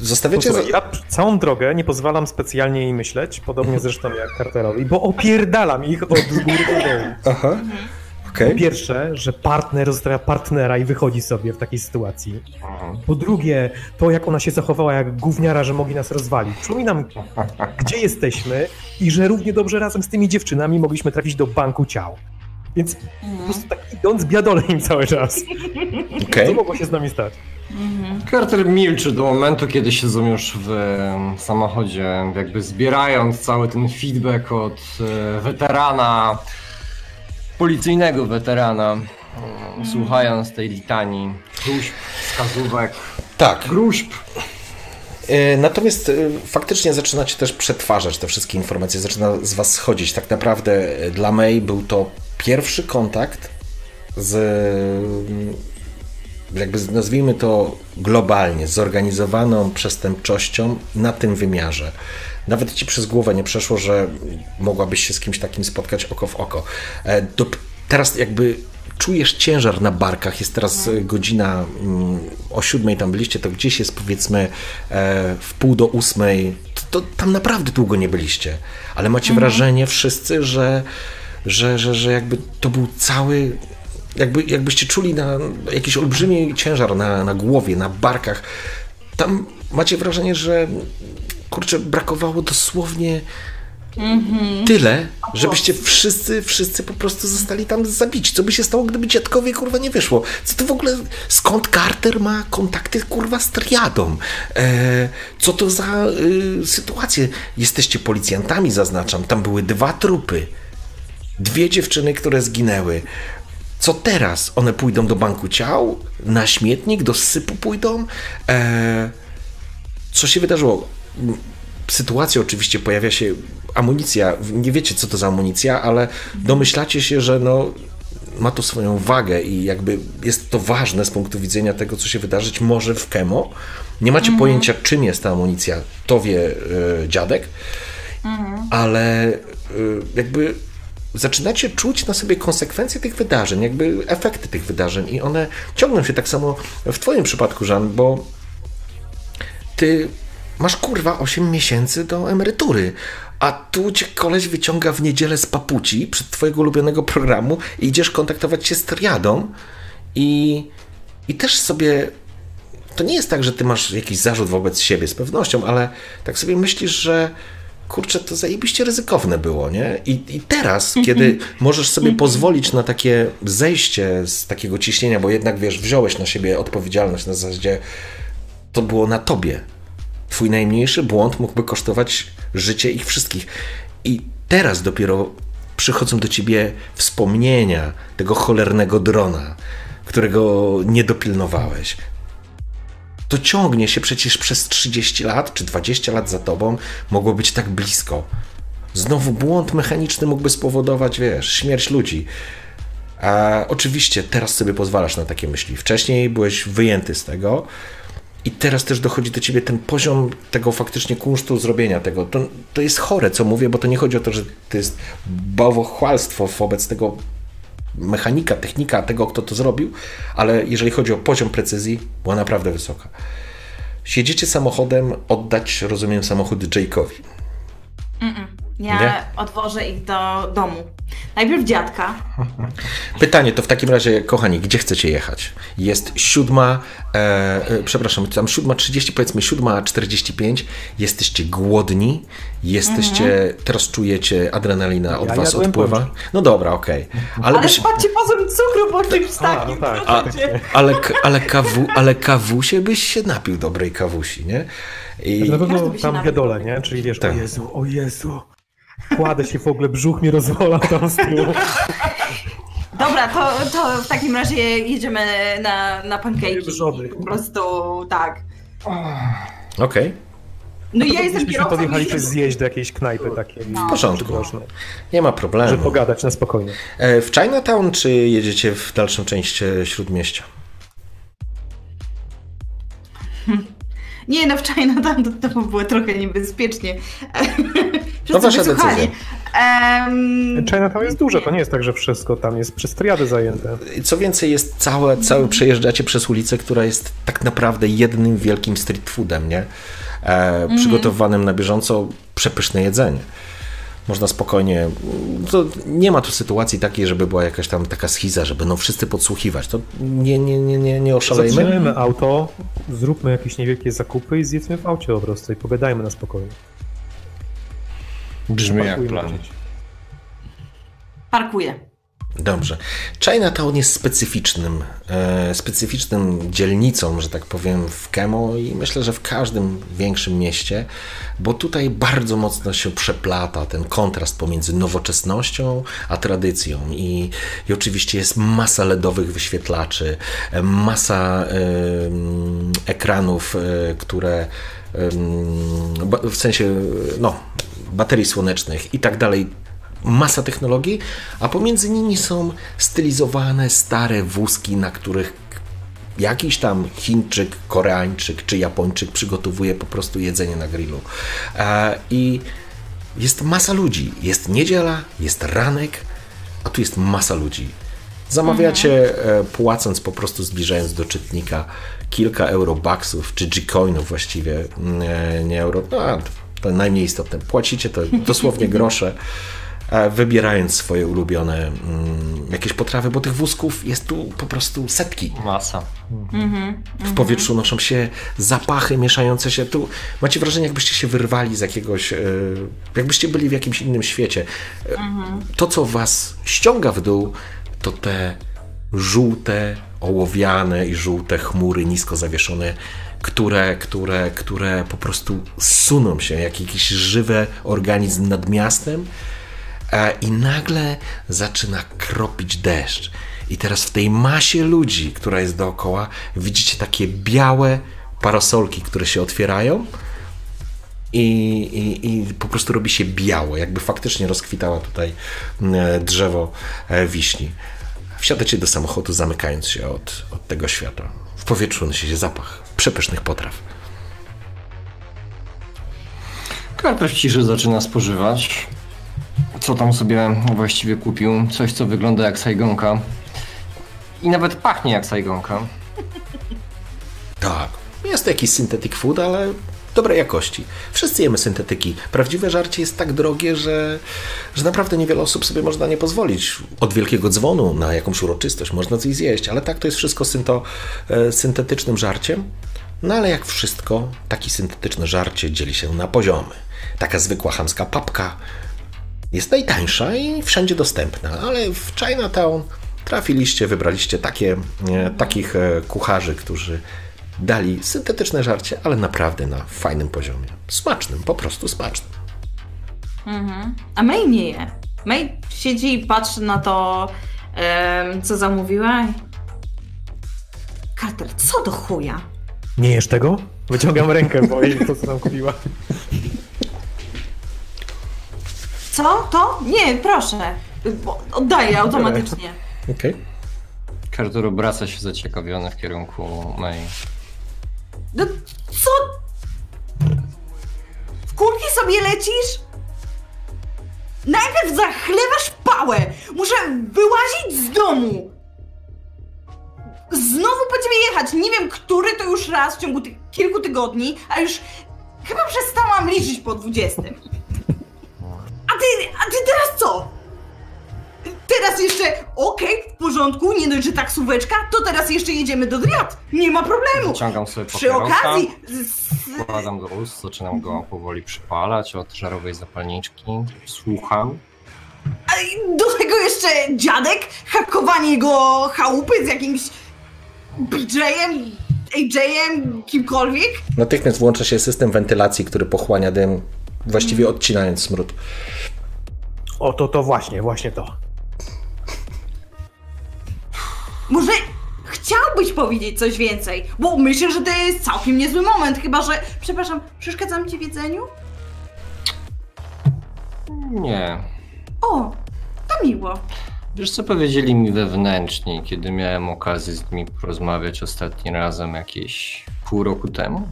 Zostawiacie. Posłuchaj, ja całą drogę nie pozwalam specjalnie jej myśleć, podobnie zresztą jak Carterowi, bo opierdalam ich od góry do dołu. Aha. Okej. Po pierwsze, że partner zostawia partnera i wychodzi sobie w takiej sytuacji. Po drugie, to jak ona się zachowała jak gówniara, że mogli nas rozwalić. Przypominam, gdzie jesteśmy i że równie dobrze razem z tymi dziewczynami mogliśmy trafić do banku ciał. Więc po prostu tak idąc biadolę im cały czas. Okej. Co mogło się z nami stać? Carter milczy do momentu, kiedy siedzą już w samochodzie, jakby zbierając cały ten feedback od e, weterana, policyjnego weterana, em, słuchając tej litanii, gruźb, wskazówek, Tak. gruźb. E, Natomiast e, faktycznie zaczynacie też przetwarzać te wszystkie informacje, zaczyna z was schodzić. Tak naprawdę dla May był to pierwszy kontakt z, jakby nazwijmy to globalnie, zorganizowaną przestępczością na tym wymiarze. Nawet ci przez głowę nie przeszło, że mogłabyś się z kimś takim spotkać oko w oko. E, Do, teraz jakby czujesz ciężar na barkach, jest teraz e, godzina mm, o siódmej tam byliście, to gdzieś jest powiedzmy e, w pół do ósmej, to, to tam naprawdę długo nie byliście, ale macie wrażenie wszyscy, że, że, że, że jakby to był cały, jakby, jakbyście czuli na jakiś olbrzymi ciężar na, na głowie, na barkach. Tam macie wrażenie, że kurczę, brakowało dosłownie tyle, żebyście wszyscy, wszyscy po prostu zostali tam zabici. Co by się stało, gdyby dziadkowie kurwa nie wyszło? Co to w ogóle, skąd Carter ma kontakty kurwa z triadą? E, co to za y, sytuacje? Jesteście policjantami, zaznaczam, tam były dwa trupy. Dwie dziewczyny, które zginęły. Co teraz? One pójdą do banku ciał? Na śmietnik? Do sypu pójdą? Eee, co się wydarzyło? Sytuacja oczywiście pojawia się amunicja. Nie wiecie, co to za amunicja, ale domyślacie się, że no, ma to swoją wagę i jakby jest to ważne z punktu widzenia tego, co się wydarzyć może w Kemo. Nie macie mhm. pojęcia, czym jest ta amunicja, to wie y, dziadek, mhm. ale y, jakby zaczynacie czuć na sobie konsekwencje tych wydarzeń, jakby efekty tych wydarzeń i one ciągną się tak samo w twoim przypadku, Żan, bo ty masz kurwa 8 miesięcy do emerytury, a tu cię koleś wyciąga w niedzielę z papuci przed twojego ulubionego programu i idziesz kontaktować się z triadą i, i też sobie to nie jest tak, że ty masz jakiś zarzut wobec siebie z pewnością, ale tak sobie myślisz, że kurczę, to zajebiście ryzykowne było, nie? I, i teraz, kiedy możesz sobie pozwolić na takie zejście z takiego ciśnienia, bo jednak, wiesz, wziąłeś na siebie odpowiedzialność na zasadzie, to było na tobie. Twój najmniejszy błąd mógłby kosztować życie ich wszystkich. I teraz dopiero przychodzą do ciebie wspomnienia tego cholernego drona, którego nie dopilnowałeś. To ciągnie się przecież przez 30 lat czy 20 lat za tobą, mogło być tak blisko. Znowu błąd mechaniczny mógłby spowodować, wiesz, śmierć ludzi. A oczywiście teraz sobie pozwalasz na takie myśli. Wcześniej byłeś wyjęty z tego, i teraz też dochodzi do ciebie ten poziom tego faktycznie kunsztu zrobienia tego. To, to jest chore, co mówię, bo to nie chodzi o to, że to jest bałwochwalstwo wobec tego mechanika, technika, tego, kto to zrobił, ale jeżeli chodzi o poziom precyzji, była naprawdę wysoka. Siedzicie samochodem, oddać, rozumiem, samochód Jake'owi. Mm -mm. Ja nie? odwożę ich do domu. Najpierw dziadka. Pytanie to w takim razie, kochani, gdzie chcecie jechać? Jest siódma, e, e, przepraszam, tam siódma trzydzieści, powiedzmy siódma czterdzieści Jesteście głodni, jesteście, mhm. teraz czujecie adrenalina od ja was odpływa. No dobra, okej. Okay. Ale, ale byś... patrzcie poziom cukru po tym takim no tak. A, ale, ale, kawu, ale kawusie byś się napił dobrej kawusi, nie? I... Na pewno tam biedole, nie? Czyli wiesz, tak. o Jezu, o Jezu. Kładę się w ogóle, brzuch mi rozwala tam z tyłu. Dobra, to, to w takim razie jedziemy na, na pankejki. Po prostu tak. Okej. Okay. No i ja jestem Myśmy podjechali coś zjeść do jakiejś knajpy takiej. W porządku. Nie ma problemu. Żeby pogadać na spokojnie. E, w Chinatown czy jedziecie w dalszą część e, Śródmieścia? Nie, no w Chinatown to, to było trochę niebezpiecznie. to wasza decyzja. Um... Chinatown jest duże, to nie jest tak, że wszystko tam jest przez triady zajęte. Co więcej, jest całe, całe przejeżdżacie przez ulicę, która jest tak naprawdę jednym wielkim street foodem, nie? E, mm. Przygotowanym na bieżąco przepyszne jedzenie można spokojnie. To nie ma tu sytuacji takiej, żeby była jakaś tam taka schiza, żeby no wszyscy podsłuchiwać. To nie, nie, nie, nie, nie oszalejmy. Zatrzymajmy auto, zróbmy jakieś niewielkie zakupy i zjedzmy w aucie po prostu i pogadajmy na spokojnie. Brzmi jak plan. Parkuję. Dobrze. Chinatown jest specyficznym, e, specyficznym dzielnicą, że tak powiem, w Kemo i myślę, że w każdym większym mieście, bo tutaj bardzo mocno się przeplata ten kontrast pomiędzy nowoczesnością a tradycją i, i oczywiście jest masa LEDowych wyświetlaczy, e, masa e, ekranów, e, które w sensie no, baterii słonecznych i tak dalej masa technologii, a pomiędzy nimi są stylizowane stare wózki, na których jakiś tam Chińczyk, Koreańczyk czy Japończyk przygotowuje po prostu jedzenie na grillu. E, I jest masa ludzi. Jest niedziela, jest ranek, a tu jest masa ludzi. Zamawiacie mhm. płacąc po prostu zbliżając do czytnika kilka eurobaksów czy G-coinów właściwie, nie, nie euro, no, to najmniej istotne. Płacicie to dosłownie grosze E, wybierając swoje ulubione mm, jakieś potrawy, bo tych wózków jest tu po prostu setki. Masa. Mhm. W powietrzu noszą się zapachy mieszające się. Tu macie wrażenie, jakbyście się wyrwali z jakiegoś, e, jakbyście byli w jakimś innym świecie. E, mhm. To, co was ściąga w dół, to te żółte, ołowiane i żółte chmury nisko zawieszone, które, które, które po prostu suną się jak jakiś żywy organizm nad miastem E, I nagle zaczyna kropić deszcz. I teraz w tej masie ludzi, która jest dookoła, widzicie takie białe parasolki, które się otwierają. I, i, I po prostu robi się biało, jakby faktycznie rozkwitała tutaj drzewo e, wiśni. Wsiadacie do samochodu, zamykając się od, od tego świata. Powietrzu unosi się zapach przepysznych potraw. Karpę w ciszy zaczyna spożywać. Co tam sobie właściwie kupił? Coś, co wygląda jak sajgonka. I nawet pachnie jak sajgonka. Tak, jest to jakiś synthetic food, ale dobrej jakości. Wszyscy jemy syntetyki. Prawdziwe żarcie jest tak drogie, że, że naprawdę niewiele osób sobie można nie pozwolić. Od wielkiego dzwonu na jakąś uroczystość można coś zjeść, ale tak to jest wszystko synto, e, syntetycznym żarciem. No ale jak wszystko, taki syntetyczne żarcie dzieli się na poziomy. Taka zwykła chamska papka jest najtańsza i wszędzie dostępna, ale w Chinatown trafiliście, wybraliście takie, e, takich e, kucharzy, którzy dali syntetyczne żarcie, ale naprawdę na fajnym poziomie. Smacznym, po prostu smacznym. A May nie je. May siedzi i patrzy na to, em, co zamówiła. Carter, co do chuja? Nie jesz tego? Wyciągam rękę, bo jej to, co tam kupiła. Co? To? Nie, proszę. Oddaję automatycznie. Okej. Carter obraca się zaciekawiony w kierunku May. No co? W kulki sobie lecisz? Najpierw zachlewasz pałę! Muszę wyłazić z domu! Znowu po ciebie jechać! Nie wiem, który to już raz w ciągu tych kilku tygodni, a już chyba przestałam liczyć po dwudziestym. A ty, a ty teraz co? Teraz jeszcze, okej, w porządku, nie dość, że taksóweczka, to teraz jeszcze jedziemy do Driat. Nie ma problemu. Wyciągam sobie Przy okazji, z, wkładam do ust, zaczynam go powoli przypalać od żarowej zapalniczki. Słucham. A do tego jeszcze dziadek, hakowanie jego chałupy z jakimś BJ-em, AJ-em, kimkolwiek. Natychmiast włącza się system wentylacji, który pochłania dym, właściwie odcinając smród. O, to, to właśnie, właśnie to. Może chciałbyś powiedzieć coś więcej, bo myślę, że to jest całkiem niezły moment, chyba że, przepraszam, przeszkadzam ci w jedzeniu? Nie. O, to miło. Wiesz co powiedzieli mi wewnętrznie, kiedy miałem okazję z nimi porozmawiać ostatni razem jakieś pół roku temu?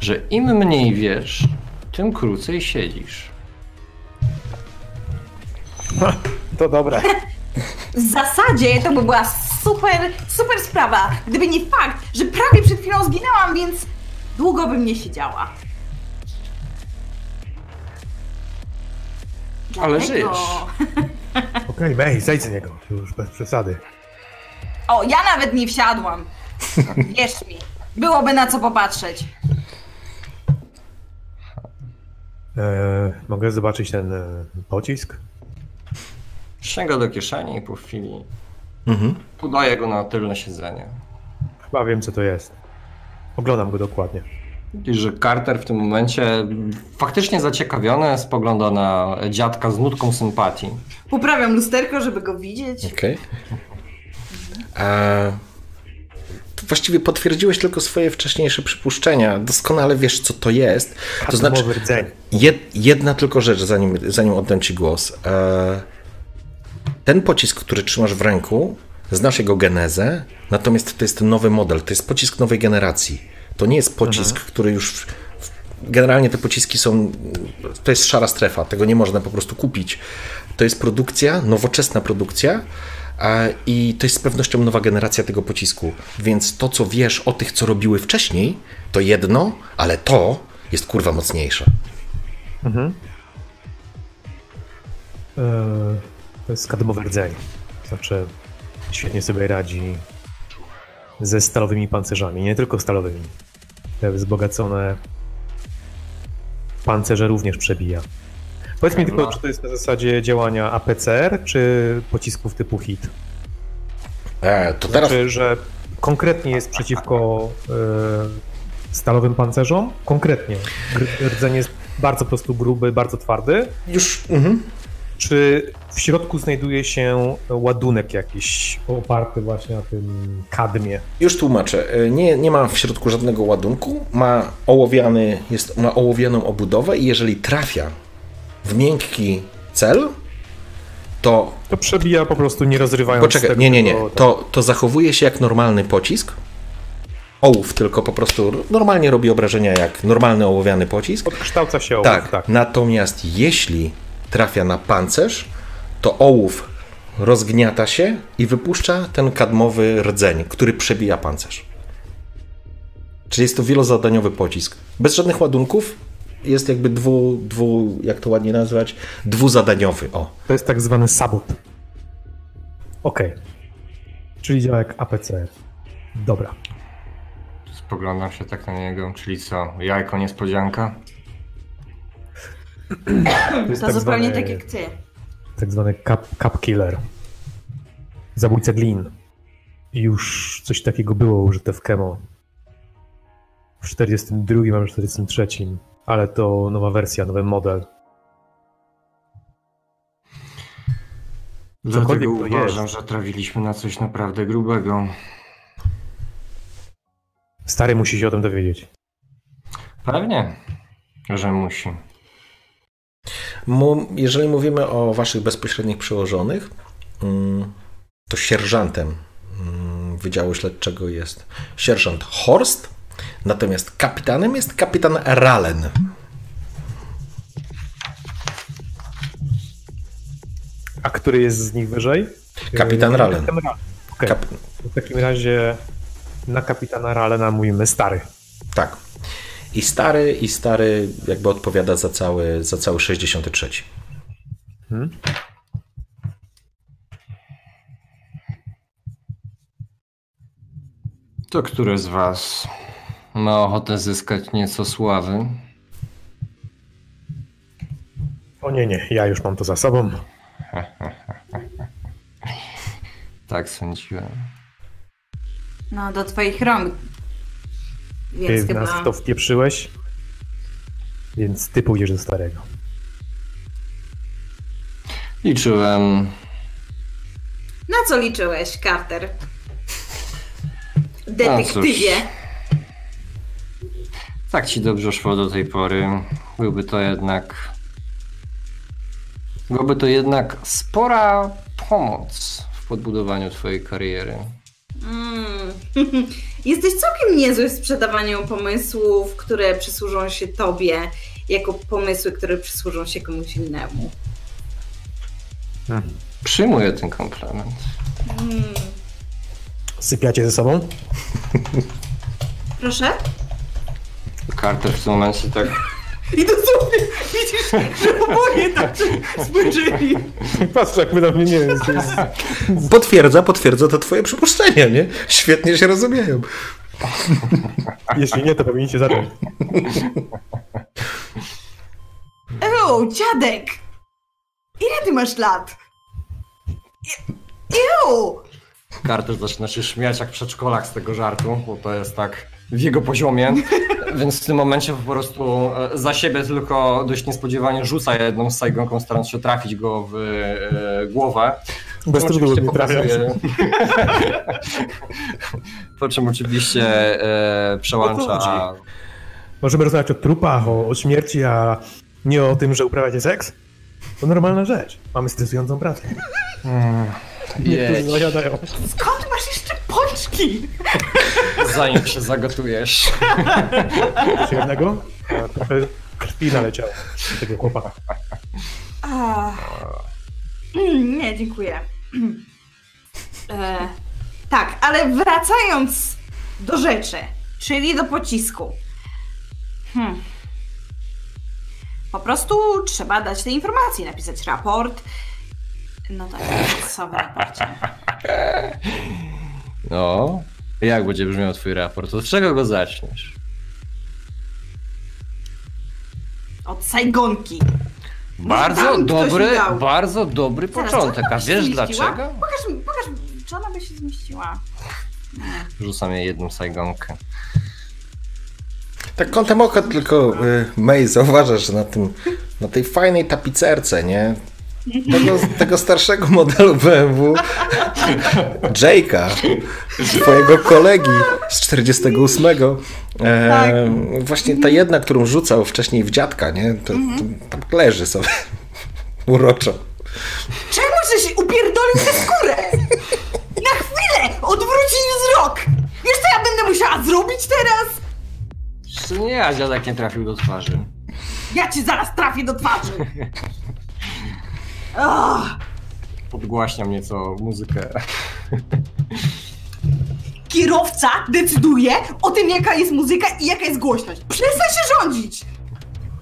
Że im mniej wiesz, tym krócej siedzisz. To dobre. W zasadzie to by była super, super sprawa, gdyby nie fakt, że prawie przed chwilą zginęłam, więc długo bym nie siedziała. Ale żyjesz. Okej, May, zejdź z niego. Już bez przesady. O, ja nawet nie wsiadłam. Wierz mi, byłoby na co popatrzeć. E, mogę zobaczyć ten e, pocisk? Sięga do kieszeni i po chwili Mhm. podaje go na tylne siedzenie. Chyba wiem, co to jest. Oglądam go dokładnie. Widzisz, że Carter w tym momencie faktycznie zaciekawiony spogląda na dziadka z nutką sympatii. Poprawiam lusterko, żeby go widzieć. Okej. A Właściwie potwierdziłeś tylko swoje wcześniejsze przypuszczenia. Doskonale wiesz, co to jest. To znaczy, jed, jedna tylko rzecz, zanim, zanim oddam Ci głos. E, ten pocisk, który trzymasz w ręku, znasz jego genezę, natomiast to jest nowy model, to jest pocisk nowej generacji. To nie jest pocisk, który już. w- w- Generalnie te pociski są. To jest szara strefa, tego nie można po prostu kupić. To jest produkcja, nowoczesna produkcja. a- I to jest z pewnością nowa generacja tego pocisku. Więc to, co wiesz o tych, co robiły wcześniej, to jedno, ale to jest kurwa mocniejsze. E, to jest kadmowy rdzeń. Znaczy, świetnie sobie radzi ze stalowymi pancerzami. Nie tylko stalowymi. Te wzbogacone pancerze również przebija. Powiedz mi tylko, czy to jest na zasadzie działania APCR, czy pocisków typu HIT? E, to teraz. Znaczy, że konkretnie jest przeciwko e, stalowym pancerzom? Konkretnie. Rdzeń jest bardzo po prostu gruby, bardzo twardy. Już. Mhm. Czy w środku znajduje się ładunek jakiś oparty właśnie na tym kadmie? Już tłumaczę. E, nie, nie ma w środku żadnego ładunku. Ma ołowiany, jest, ma ołowianą obudowę i jeżeli trafia w miękki cel, to. To przebija po prostu nie rozrywając Poczekaj, tego, nie, nie, nie. To, to zachowuje się jak normalny pocisk. Ołów tylko po prostu normalnie robi obrażenia jak normalny ołowiany pocisk. Odkształca się ołów, Tak, tak. natomiast jeśli trafia na pancerz, to ołów rozgniata się i wypuszcza ten kadmowy rdzeń, który przebija pancerz. Czyli jest to wielozadaniowy pocisk. Bez żadnych ładunków jest jakby dwu, dwu jak to ładnie nazwać, dwuzadaniowy. O, To jest tak zwany sabot. Okej. Czyli działa jak APCR. Dobra. Spoglądam się tak na niego, czyli co, jajko niespodzianka? To jest To tak zupełnie zwany, tak jak ty. tak zwany cap, cap killer. Zabójca glin. I Już coś takiego było użyte w Kemo. W 42 albo 43, ale to nowa wersja, nowy model. Dlatego Cokolwiek uważam, jest. że trafiliśmy na coś naprawdę grubego. Stary musi się o tym dowiedzieć. Pewnie, że musi. Jeżeli mówimy o waszych bezpośrednich przełożonych, mm, to sierżantem mm, Wydziału Śledczego jest sierżant Horst, natomiast kapitanem jest kapitan Ralen. A który jest z nich wyżej? Kapitan Yy, Ralen. Kapitan Ralen. Okej. Kap- W takim razie na kapitana Ralena mówimy stary. tak. I stary, i stary jakby odpowiada za cały, za cały 63. To które z was ma ochotę zyskać nieco sławy? O nie, nie, ja już mam to za sobą. Tak sądziłem. No, do twoich rąk. Ty Więc w nas chyba... w to wpieprzyłeś, więc ty pójdziesz do starego. Liczyłem. Na co liczyłeś, Carter? Detektywie. Tak ci dobrze szło do tej pory. Byłby to jednak. Byłaby to jednak spora pomoc w podbudowaniu twojej kariery. Mm. Jesteś całkiem niezły w sprzedawaniu pomysłów, które przysłużą się tobie, jako pomysły, które przysłużą się komuś innemu. Przyjmuję ten komplement. Mm. Sypiacie ze sobą? Proszę? Carter w tym momencie tak. I dosłownie widzisz, że oboje tak spojrzeli. Patrz, jak my na mnie nie wiem. jest- Potwierdza, potwierdza to twoje przypuszczenia, nie? Świetnie się rozumieją. Jeśli nie, to powinniście zacząć. Ew, dziadek! Ile ty masz lat? Ew! Carter zaczyna się śmiać jak przedszkolak z tego żartu, bo to jest tak w jego poziomie. Więc w tym momencie po prostu e, za siebie tylko dość niespodziewanie rzuca jedną z sajgonką, starając się trafić go w e, głowę. Bez trudu nie pokazuje- Po czym oczywiście e, przełącza. Możemy rozmawiać o trupach, o, o śmierci, a nie o tym, że uprawiacie seks? To normalna rzecz. Mamy stresującą pracę. Niektórzy zajadają. Skąd masz jeszcze pączki? zanim się zagotujesz. Coś jednego? Trochę krwi naleciało do tego chłopaka. A. Mm, Nie, dziękuję. E, tak, ale wracając do rzeczy, czyli do pocisku. Hmm. Po prostu trzeba dać te informacje, napisać raport. No tak, co w raporcie? No, jak będzie brzmiał twój raport? Od czego go zaczniesz? Od Saigonki. Bardzo tam ktoś dobry, dał. bardzo dobry Zaraz, początek. A wiesz zmieściła? dlaczego? Pokaż, mi- pokaż, mi, czy ona by się zmieściła. Rzucam jej jedną sajgonkę. Tak kątem oka tylko y, May zauważasz, że na tym, na tej fajnej tapicerce, nie? Tego, tego starszego modelu BMW, Jake'a, twojego kolegi z 48. E, Tak. Właśnie ta jedna, którą rzucał wcześniej w dziadka, nie? To, to, tak leży sobie uroczo. Czemu żeś upierdolił tę skórę? Na chwilę! Odwrócić wzrok! Wiesz co ja będę musiała zrobić teraz? Czy nie, a dziadek nie trafił do twarzy. Ja ci zaraz trafię do twarzy! Oh, Podgłaśniam nieco muzykę. kierowca decyduje o tym, jaka jest muzyka i jaka jest głośność. Przestań się rządzić!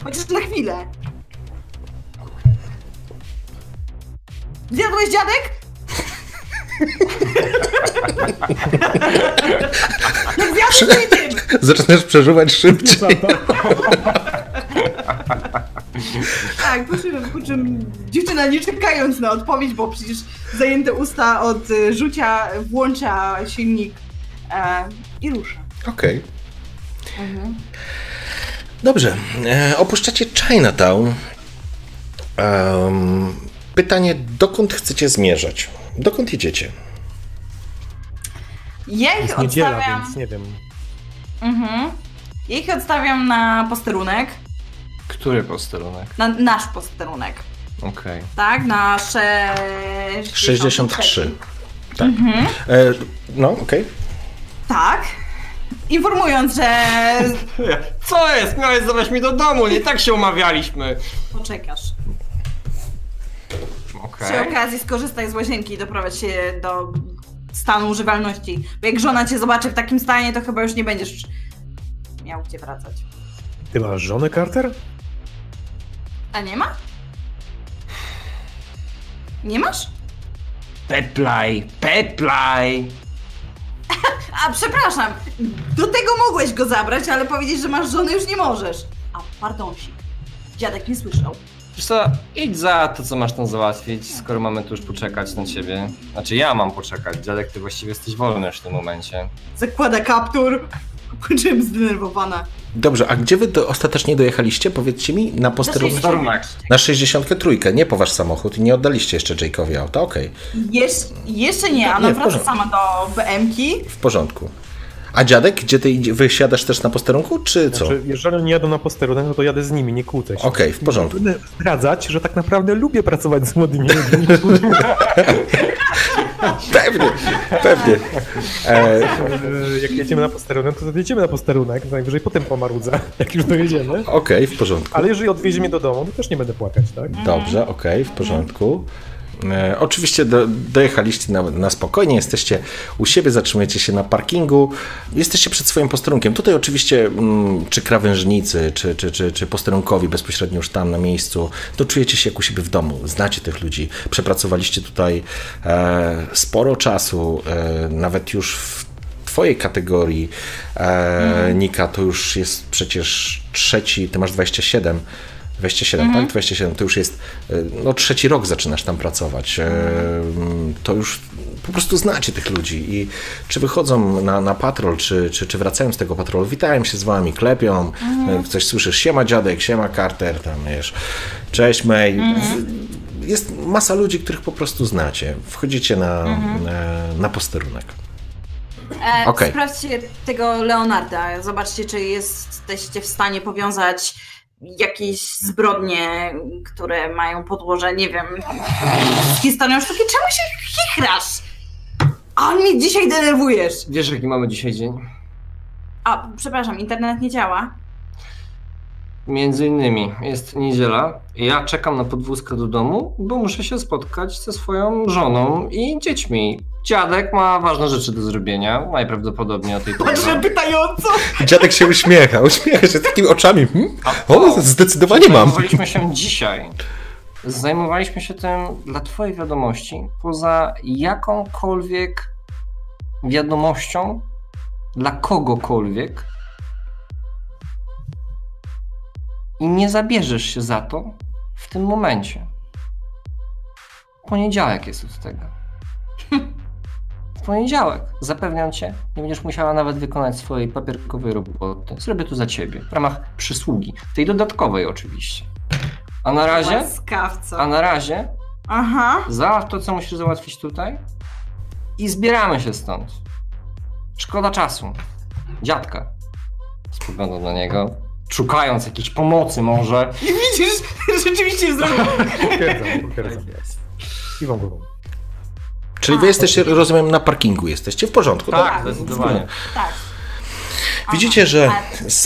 Chociaż na chwilę. Zjadłeś dziadek? No tym! Zaczynasz przeżuwać szybciej. Tak, po czym, po czym dziewczyna nie czekając na odpowiedź, bo przecież zajęte usta od y, rzucia włącza silnik e, i rusza. Okej. Dobrze. E, opuszczacie Chinatown. Em, pytanie, dokąd chcecie zmierzać? Dokąd idziecie? Ja ich Jest niedziela, odstawiam. więc nie wiem. Mhm. Ja ich odstawiam na posterunek. Który posterunek? Na nasz posterunek. Okej. Tak, na 6... 63. Tak. E, no, okej. Tak. Informując, że Co jest? Miałeś zabrać mi do domu, nie tak się umawialiśmy. poczekasz. Okej. Przy okazji skorzystaj z łazienki i doprowadź się do stanu używalności. Bo jak żona cię zobaczy w takim stanie, to chyba już nie będziesz miał gdzie wracać. Ty masz żonę, Carter? A nie ma? Nie masz? Peplaj, peplaj! A przepraszam, do tego mogłeś go zabrać, ale powiedzieć, że masz żonę już nie możesz. A pardonsik. Dziadek nie słyszał. Wiesz co, idź za to, co masz tam załatwić, skoro mamy tu już poczekać na ciebie. Znaczy ja mam poczekać, dziadek, ty właściwie jesteś wolny już w tym momencie. Zakłada kaptur. Po czym zdenerwowana. Dobrze, a gdzie wy do, ostatecznie dojechaliście? Powiedzcie mi, na posterunek. Na 63, nie po wasz samochód i nie oddaliście jeszcze Jake'owi auta, okej, Jesz jeszcze nie, ona Nie, wraca sama do BM-ki. w porządku. A dziadek, gdzie ty wysiadasz też na posterunku, czy co? Znaczy, jeżeli oni jadą na posterunek, no to jadę z nimi, nie kłócę się. Okej, w porządku. Będę zdradzać, że tak naprawdę lubię pracować z młodymi ludźmi. Pewnie, pewnie. E, jak jedziemy na posterunek, to jedziemy na posterunek, najwyżej potem pomarudzę, jak już dojedziemy. okej, w porządku. Ale jeżeli odwiezie mnie do domu, to też nie będę płakać, tak? Dobrze, okej, w porządku. E, oczywiście do, dojechaliście na, na spokojnie, jesteście u siebie, zatrzymujecie się na parkingu, jesteście przed swoim posterunkiem. Tutaj oczywiście, mm, czy krawężnicy, czy, czy, czy, czy posterunkowi bezpośrednio już tam na miejscu, to czujecie się jak u siebie w domu, znacie tych ludzi, przepracowaliście tutaj e, sporo czasu, e, nawet już w twojej kategorii, e, Nika, to już jest przecież trzeci, ty masz 27, 27, tak? 27, to już jest, e, no trzeci rok zaczynasz tam pracować. E, To już po prostu znacie tych ludzi i czy wychodzą na, na patrol, czy, czy, czy wracają z tego patrolu, witają się z wami, klepią, e, coś słyszysz, siema dziadek, siema Carter, tam wiesz, cześć May. W- Jest masa ludzi, których po prostu znacie. Wchodzicie na, na, na posterunek. E, Okej. Sprawdźcie tego Leonarda. Zobaczcie, czy jesteście w stanie powiązać jakieś zbrodnie, które mają podłoże, nie wiem, z historią sztuki. Czemu się chichrasz? A mnie dzisiaj denerwujesz. Wiesz, jaki mamy dzisiaj dzień? A, przepraszam, internet nie działa. Między innymi jest niedziela. Ja czekam na podwózkę do domu, bo muszę się spotkać ze swoją żoną i dziećmi. Dziadek ma ważne rzeczy do zrobienia, najprawdopodobniej o tej porze. Patrzę pytająco. Dziadek się uśmiecha, uśmiecha się takimi oczami. Hmm? O, zdecydowanie mam. Zajmowaliśmy się dzisiaj. Zajmowaliśmy się tym dla Twojej wiadomości, poza jakąkolwiek wiadomością dla kogokolwiek. I nie zabierzesz się za to w tym momencie. Poniedziałek jest od tego. W poniedziałek. Zapewniam cię, nie będziesz musiała nawet wykonać swojej papierkowej roboty. Zrobię to za ciebie, w ramach przysługi. Tej dodatkowej oczywiście. A na razie, Łaskawco. a na razie Aha. załatw to, co musisz załatwić tutaj i zbieramy się stąd. Szkoda czasu. Dziadka. Spoglądam na niego, szukając jakiejś pomocy może. I widzisz, rzeczywiście zrobił. Potwierdzam, potwierdzam. Kiwam głową. Czyli wy jesteście, rozumiem, na parkingu jesteście w porządku, tak? Tak, zdecydowanie. Tak. Widzicie, że z,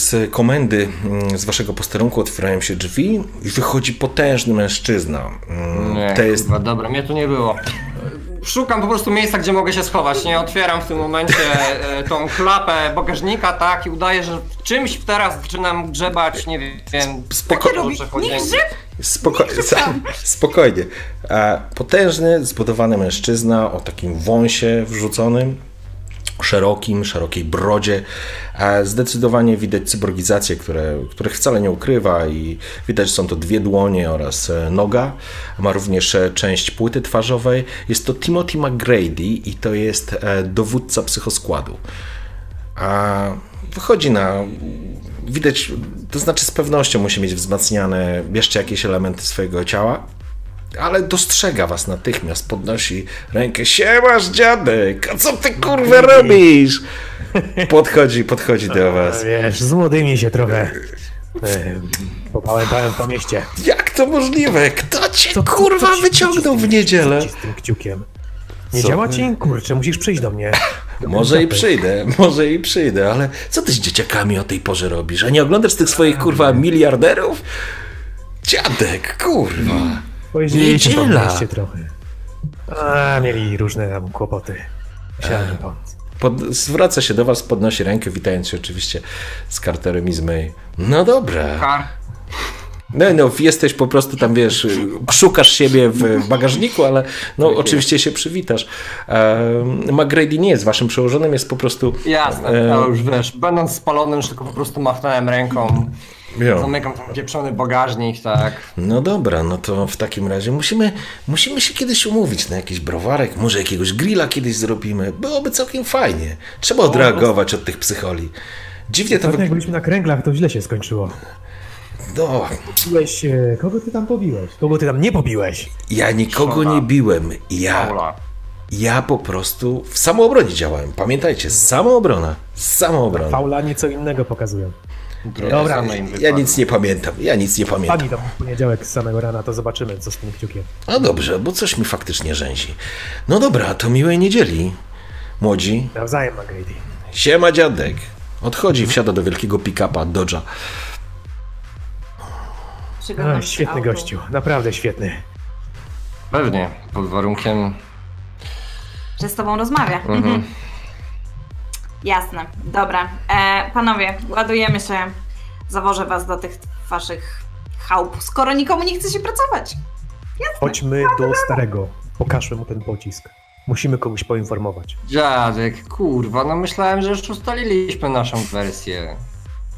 z komendy, mm, z waszego posterunku otwierają się drzwi i wychodzi potężny mężczyzna. Mm, Nie, To jest kurwa, dobra, mnie tu nie było. Szukam po prostu miejsca, gdzie mogę się schować. Nie otwieram w tym momencie e, tą klapę bagażnika, tak, i udaję, że czymś teraz zaczynam grzebać, nie wiem. Spoko- Co robi? Nie grzyb? Spoko spokojnie. E, Potężny, zbudowany mężczyzna o takim wąsie wrzuconym, szerokim, szerokiej brodzie. E, Zdecydowanie widać cyborgizację, które, których wcale nie ukrywa i widać, że są to dwie dłonie oraz e, noga. Ma również e, część płyty twarzowej. Jest to Timothy McGrady i to jest dowódca psychoskładu. A wychodzi na. Widać, to znaczy z pewnością musi mieć wzmacniane jeszcze jakieś elementy swojego ciała, ale dostrzega was natychmiast, podnosi rękę. Siemasz dziadek, a co ty kurwa robisz? Podchodzi, podchodzi do was. Wiesz, z młodymi się trochę e, popałętałem po mieście. Jak to możliwe? Kto cię Co- kurwa co ci- wyciągnął w niedzielę? Z tym kciukiem? Nie Co? działa ci? Kurczę, musisz przyjść do mnie. Może i przyjdę, może i przyjdę, ale co ty z dzieciakami o tej porze robisz? A nie oglądasz tych swoich kurwa miliarderów? Dziadek, kurwa. Pojeździliśmy po Niedziela. mieście trochę. A, mieli różne tam kłopoty. Musiałem im pomóc. Pod, zwraca się do was, podnosi rękę, witając się oczywiście z Carterem i z May. No dobra. Kar. No, no, jesteś po prostu tam, wiesz, szukasz siebie w bagażniku, ale no, oczywiście się przywitasz. Um, McGrady nie jest waszym przełożonym, jest po prostu... Jasne, e, ale już wiesz, będąc spalonym, już tylko po prostu machnąłem ręką. jo. Zamykam ten pieprzony bagażnik, tak. No dobra, no to w takim razie musimy, musimy się kiedyś umówić na jakiś browarek, może jakiegoś grilla kiedyś zrobimy. Byłoby całkiem fajnie. Trzeba odreagować od tych psycholi. Dziwnie to Pewnie jak byliśmy na kręglach, to źle się skończyło. No, Biłeś, e, kogo ty tam pobiłeś? Kogo ty tam nie pobiłeś? ja nikogo nie biłem. Ja, ja po prostu w samoobronie działałem. Pamiętajcie, samoobrona. Samoobrona. Faula nieco innego pokazują. Dobra, Ja nic nie pamiętam, ja nic nie pamiętam. Pani tam w poniedziałek z samego rana, to zobaczymy, co z tym kciukiem. No dobrze, bo coś mi faktycznie rzęzi. No dobra, to miłej niedzieli. Młodzi, Nawzajem, McGrady. siema dziadek. Odchodzi, wsiada do wielkiego pick-upa Dodge'a. A, świetny autu. gościu, naprawdę świetny. Pewnie, pod warunkiem... Że z tobą rozmawia. Mhm. Jasne, dobra. E, panowie, ładujemy się. Zawożę was do tych waszych chałup, skoro nikomu nie chce się pracować. Chodźmy do starego. Pokażmy mu ten pocisk. Musimy kogoś poinformować. Dziadek, kurwa, no myślałem, że już ustaliliśmy naszą wersję.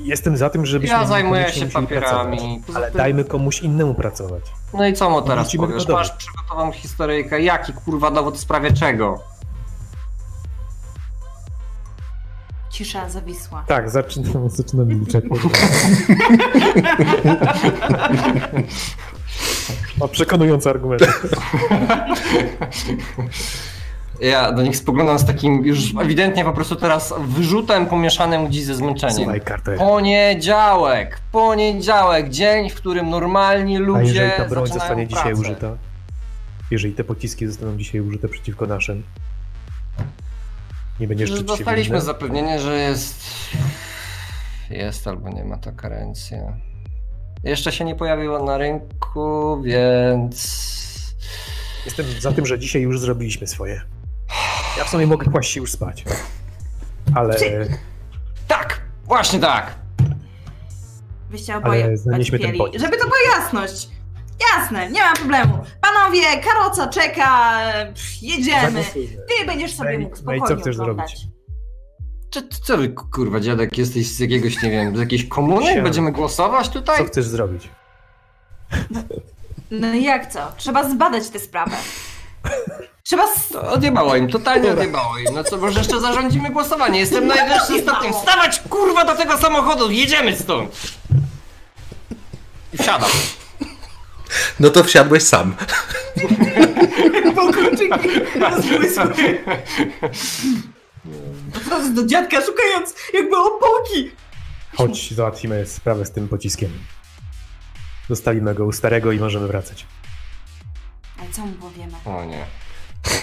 Jestem za tym, żebyśmy Ja zajmuję się papierami. pracować. Ale dajmy komuś innemu pracować. No i co mu teraz Wrócimy powiesz? Masz przygotowaną historyjkę, jaki kurwa dowód w sprawie czego? Cisza zawisła. Tak, zaczynam, zaczynam milczeć. Ma przekonujący argument. Ja do nich spoglądam z takim już ewidentnie po prostu teraz wyrzutem pomieszanym gdzieś ze zmęczeniem. Słuchaj, Carter. Poniedziałek, poniedziałek, dzień, w którym normalni A ludzie jeżeli ta broń zostanie dzisiaj pracę. użyta? Jeżeli te pociski zostaną dzisiaj użyte przeciwko naszym? Nie będziesz czuć dostaliśmy zapewnienie, że jest. Jest albo nie ma ta karencja. Jeszcze się nie pojawiło na rynku, więc. Jestem za tym, że dzisiaj już zrobiliśmy swoje. Ja w sumie mogę kłaść się już spać. Ale, Tak! Właśnie tak! Wyście oboje ale zanieśmy ten odpieli. Żeby to była jasność. Jasne, nie ma problemu. Panowie, karoca czeka, jedziemy. Ty będziesz sobie Ej, mógł no i spokojnie co chcesz oglądać. zrobić? Czy, co wy, kurwa, dziadek, jesteś z jakiegoś, nie wiem, z jakiejś komuny? Będziemy głosować tutaj? Co chcesz zrobić? No i jak co? Trzeba zbadać tę sprawę. Trzeba... odjebało im, totalnie odjebało im. No co, może jeszcze zarządzimy głosowanie. Jestem najwyższym stopniem. Wstawać kurwa do tego samochodu, jedziemy stąd! I wsiadam. No to wsiadłeś sam. Od razu do dziadka szukając jakby opoki. Chodź, załatwimy sprawę z tym pociskiem. Zostawimy go u starego i możemy wracać. Ale co mu powiemy? O nie.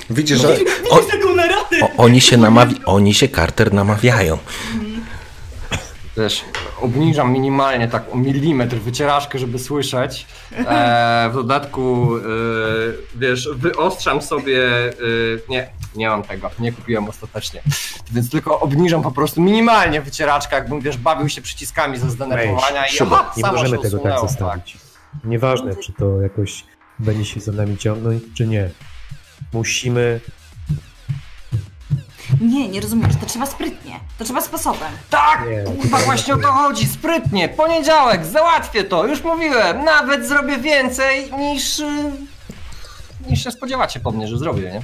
Widzisz, że o, taką naradę. o, oni, się namawi- oni się Carter namawiają. Wiesz, obniżam minimalnie tak o milimetr wycieraczkę, żeby słyszeć. E, w dodatku, e, wiesz, wyostrzam sobie. E, nie, nie mam tego, nie kupiłem ostatecznie. Więc tylko obniżam po prostu minimalnie wycieraczkę, jakbym wiesz, bawił się przyciskami ze zdenerwowania i Siuba, aha, nie możemy się tego tak usunęło, zostawić. Nieważne, czy to jakoś będzie się za nami ciągnąć, czy nie. Musimy Nie, nie rozumiesz, to trzeba sprytnie. To trzeba sposobem. Tak, Nie, kurwa, właśnie o to chodzi, sprytnie, poniedziałek, załatwię to, już mówiłem, nawet zrobię więcej niż, y, niż się spodziewacie po mnie, że zrobię, nie?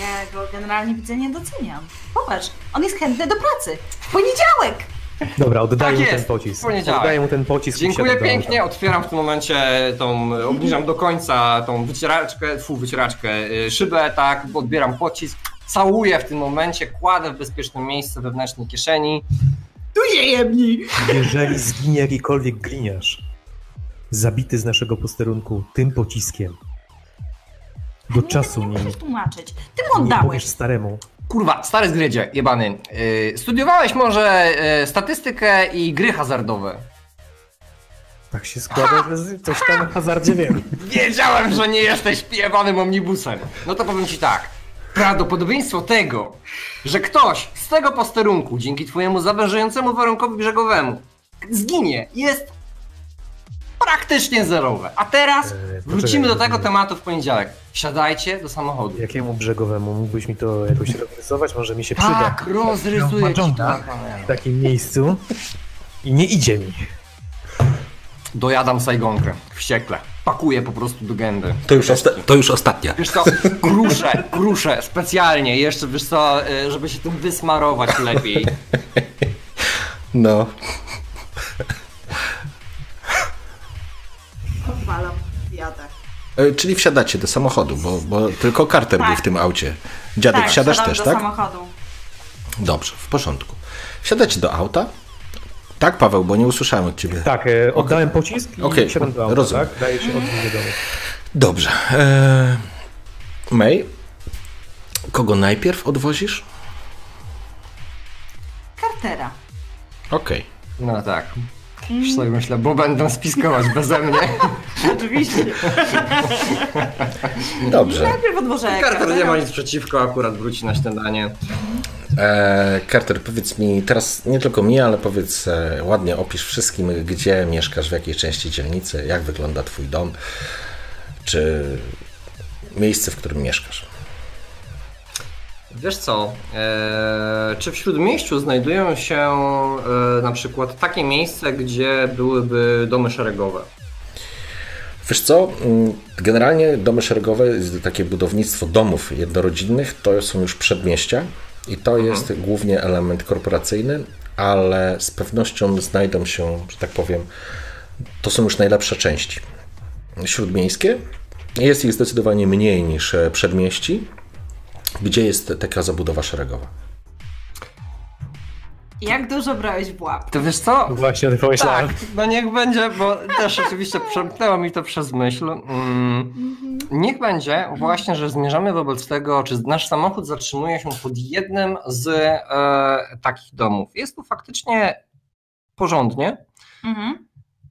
Ja go generalnie widzę nie doceniam. Popatrz, on jest chętny do pracy. W poniedziałek! Dobra, oddaję Tak mu ten jest, pocisk. poniedziałek. Oddaję mu ten pocisk. Dziękuję do pięknie, auta. otwieram w tym momencie tą, obniżam do końca tą wycieraczkę, fu, wycieraczkę, y, szybę, tak, odbieram pocisk, całuję w tym momencie, kładę w bezpieczne miejsce wewnętrznej kieszeni. Tu się jebni! Jeżeli zginie jakikolwiek gliniarz, zabity z naszego posterunku tym pociskiem, do czasu Nie nie, tłumaczyć. Ty mu nie oddałeś. staremu, Kurwa, stary zgrydzie, jebany. Y, studiowałeś może y, statystykę i gry hazardowe? tak się składa, że z- coś tam o hazardzie wiem. Wiedziałem, że nie jesteś pijewanym omnibusem. No to powiem ci tak. Prawdopodobieństwo tego, że ktoś z tego posterunku dzięki twojemu zawężającemu warunkowi brzegowemu zginie, jest praktycznie zerowe. A teraz E, wrócimy do tego tematu w poniedziałek. Wsiadajcie do samochodu. Jakiemu brzegowemu? Mógłbyś mi to jakoś rozrysować? Może mi się przyda Tak, rozrysuję ci to na w takim miejscu. I nie idzie mi. Dojadam sajgonkę, wściekle. Pakuję po prostu do gęby. To już, osta- to już ostatnia. Wiesz co, kruszę, kruszę specjalnie, jeszcze wiesz co, y, żeby się tym wysmarować lepiej. No. E, Czyli wsiadacie do samochodu, bo, bo tylko Carter Tak. był w tym aucie. Dziadek, wsiadasz wsiadam też, do tak? samochodu. Dobrze, w porządku. Wsiadacie do auta? Tak, Paweł, bo nie usłyszałem od ciebie. Tak, e, oddałem pocisk i Okej, wsiadam do auta, rozumiem. tak? Daję się odwieźć do. Dobrze. E, May, kogo najpierw odwozisz? Cartera. Okej. No tak. Już sobie myślę, bo będą spiskować beze mnie. Oczywiście. Dobrze. Najpierw odwożę Carter nie ma nic przeciwko, akurat wróci na śniadanie. E, Carter, powiedz mi teraz nie tylko mi, ale powiedz e, ładnie, opisz wszystkim, gdzie mieszkasz, w jakiej części dzielnicy, jak wygląda twój dom, czy miejsce, w którym mieszkasz. Wiesz co, e, czy w Śródmieściu znajdują się e, na przykład takie miejsca, gdzie byłyby domy szeregowe? Wiesz co, mm, generalnie domy szeregowe, takie budownictwo domów jednorodzinnych, to są już przedmieścia i to jest głównie element korporacyjny, ale z pewnością znajdą się, że tak powiem, to są już najlepsze części. Śródmiejskie, jest ich zdecydowanie mniej niż e, przedmieści, gdzie jest taka zabudowa szeregowa. Jak dużo brałeś w łap? To wiesz co? Właśnie o tym pomyślałem. Tak, no niech będzie, bo też oczywiście przemknęło mi to przez myśl. Mm, niech będzie właśnie, że zmierzamy wobec tego, czy nasz samochód zatrzymuje się pod jednym z e, takich domów. Jest tu faktycznie porządnie. Mhm.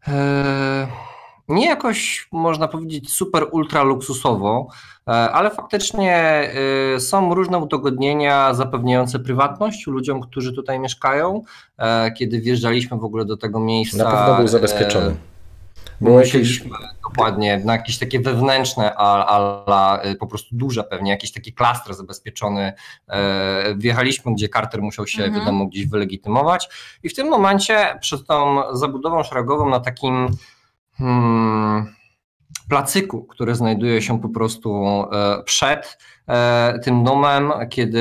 E, nie jakoś można powiedzieć super ultra luksusowo, e, ale faktycznie e, są różne udogodnienia zapewniające prywatność ludziom, którzy tutaj mieszkają. E, Kiedy wjeżdżaliśmy w ogóle do tego miejsca. Na pewno był zabezpieczony. Było jakieś, dokładnie na jakieś takie wewnętrzne, a, a, a po prostu duże pewnie, jakieś takie klastry zabezpieczone. E, wjechaliśmy, gdzie Carter musiał się Mhm. wiadomo gdzieś wylegitymować i w tym momencie przed tą zabudową szeregową na takim hmm, placyku, który znajduje się po prostu e, przed tym domem, kiedy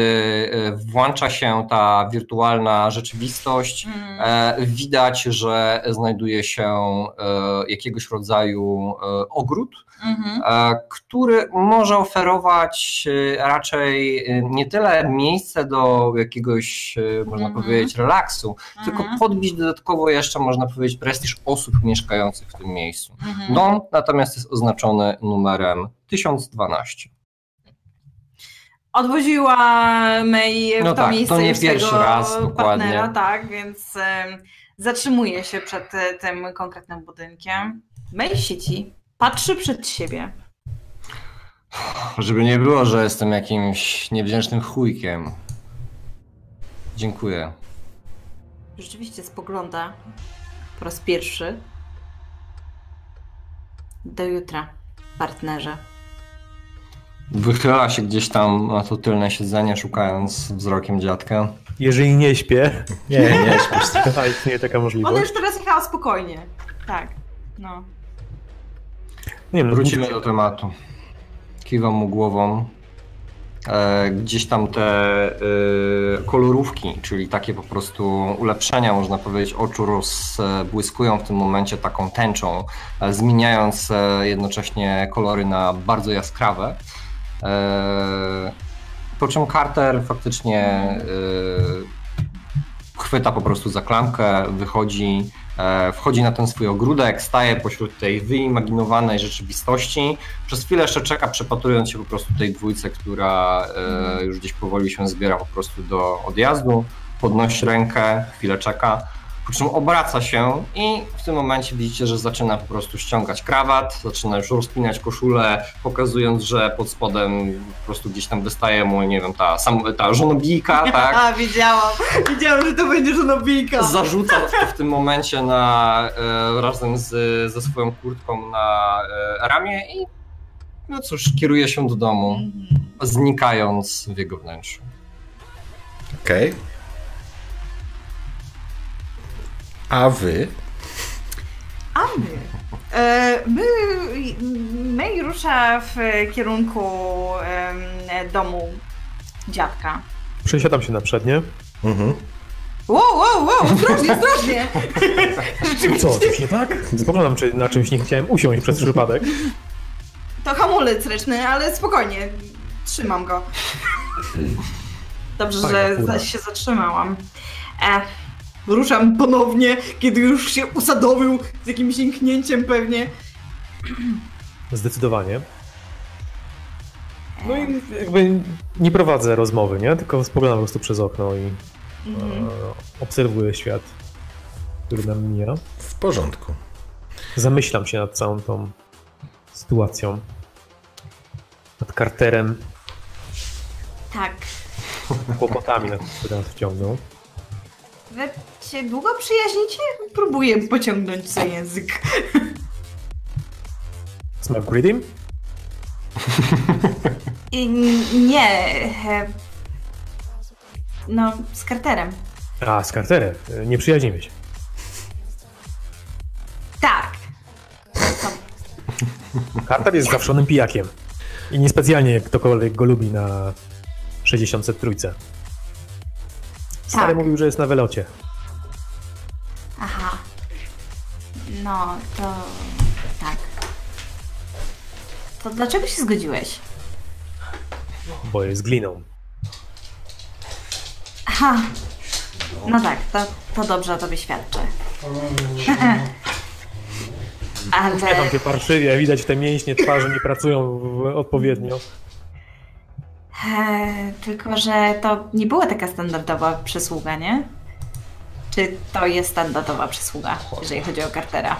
e, włącza się ta wirtualna rzeczywistość, Mhm. widać, że znajduje się jakiegoś rodzaju ogród, Mhm. który może oferować raczej nie tyle miejsce do jakiegoś, można Mhm. powiedzieć, relaksu, tylko podbić dodatkowo jeszcze, można powiedzieć, prestiż osób mieszkających w tym miejscu. Dom natomiast jest oznaczony numerem 1012. Odwoziła May w No to tak, miejsce to nie pierwszy raz, dokładnie. partnera, tak, więc zatrzymuje się przed e, tym konkretnym budynkiem. May sieci, patrzy przed siebie. Żeby nie było, że jestem jakimś niewdzięcznym chujkiem. Dziękuję. Rzeczywiście spogląda po raz pierwszy. Do jutra, partnerze. Wychyla się gdzieś tam na to tylne siedzenie, szukając wzrokiem dziadka. Jeżeli nie śpię, Nie, nie, śpisz. a istnieje taka Ona możliwość. już teraz jechała spokojnie. Tak, no. Nie wiem, Wrócimy do tematu. Kiwam mu głową. E, gdzieś tam te e, kolorówki, czyli takie po prostu ulepszenia, można powiedzieć, oczu rozbłyskują w tym momencie taką tęczą, e, zmieniając e, jednocześnie kolory na bardzo jaskrawe. E, po czym Carter faktycznie e, chwyta po prostu za klamkę, wychodzi, e, wchodzi na ten swój ogródek, staje pośród tej wyimaginowanej rzeczywistości. Przez chwilę jeszcze czeka, przepatrując się po prostu tej dwójce, która już gdzieś powoli się zbiera po prostu do odjazdu. Podnosi rękę, chwilę czeka, po czym obraca się i w tym momencie widzicie, że zaczyna po prostu ściągać krawat, zaczyna już rozpinać koszulę, pokazując, że pod spodem po prostu gdzieś tam wystaje mu, nie wiem, ta, sam, ta żonobijka, tak? A, wiedziałam. Wiedziałam, że to będzie żonobijka. Zarzuca to w tym momencie na, e, razem z, ze swoją kurtką na e, ramię i no cóż, kieruje się do domu, znikając w jego wnętrzu. Okej. A wy? A my? E, my, my rusza w kierunku domu dziadka. Przesiadam się na przednie. Mhm. Wow, wow, wow, ostrożnie, ostrożnie! Co, coś nie tak? Spoglądam, czy na czymś nie chciałem usiąść przez przypadek. To hamulec ręczny, ale spokojnie. Trzymam go. Dobrze, Fajna że zaś się zatrzymałam. E, ruszam ponownie, kiedy już się usadowił z jakimś jęknięciem pewnie. Zdecydowanie. No i jakby nie prowadzę rozmowy, nie? Tylko spoglądam po prostu przez okno i Mhm. e, obserwuję świat, który nam mija. W porządku. Zamyślam się nad całą tą sytuacją. Nad Carterem, Tak. kłopotami, nad które nas wciągnął. Wy się długo przyjaźnicie? Próbuję pociągnąć za język. McGreedym? I, nie. No, z Carterem. A, z Carterem. E, Nie przyjaźnimy się. Tak. Carter jest zawszonym pijakiem. I niespecjalnie ktokolwiek go lubi na 63. Stary Tak. mówił, że jest na welocie. Aha. No, to tak. To dlaczego się zgodziłeś? Bo jest gliną. Aha. No tak, to, to dobrze o tobie świadczy. Nie tam Ale się parszywie, widać te mięśnie twarzy nie pracują odpowiednio. tylko, że to nie była taka standardowa przysługa, nie? Czy to jest standardowa przysługa, jeżeli chodzi o Cartera?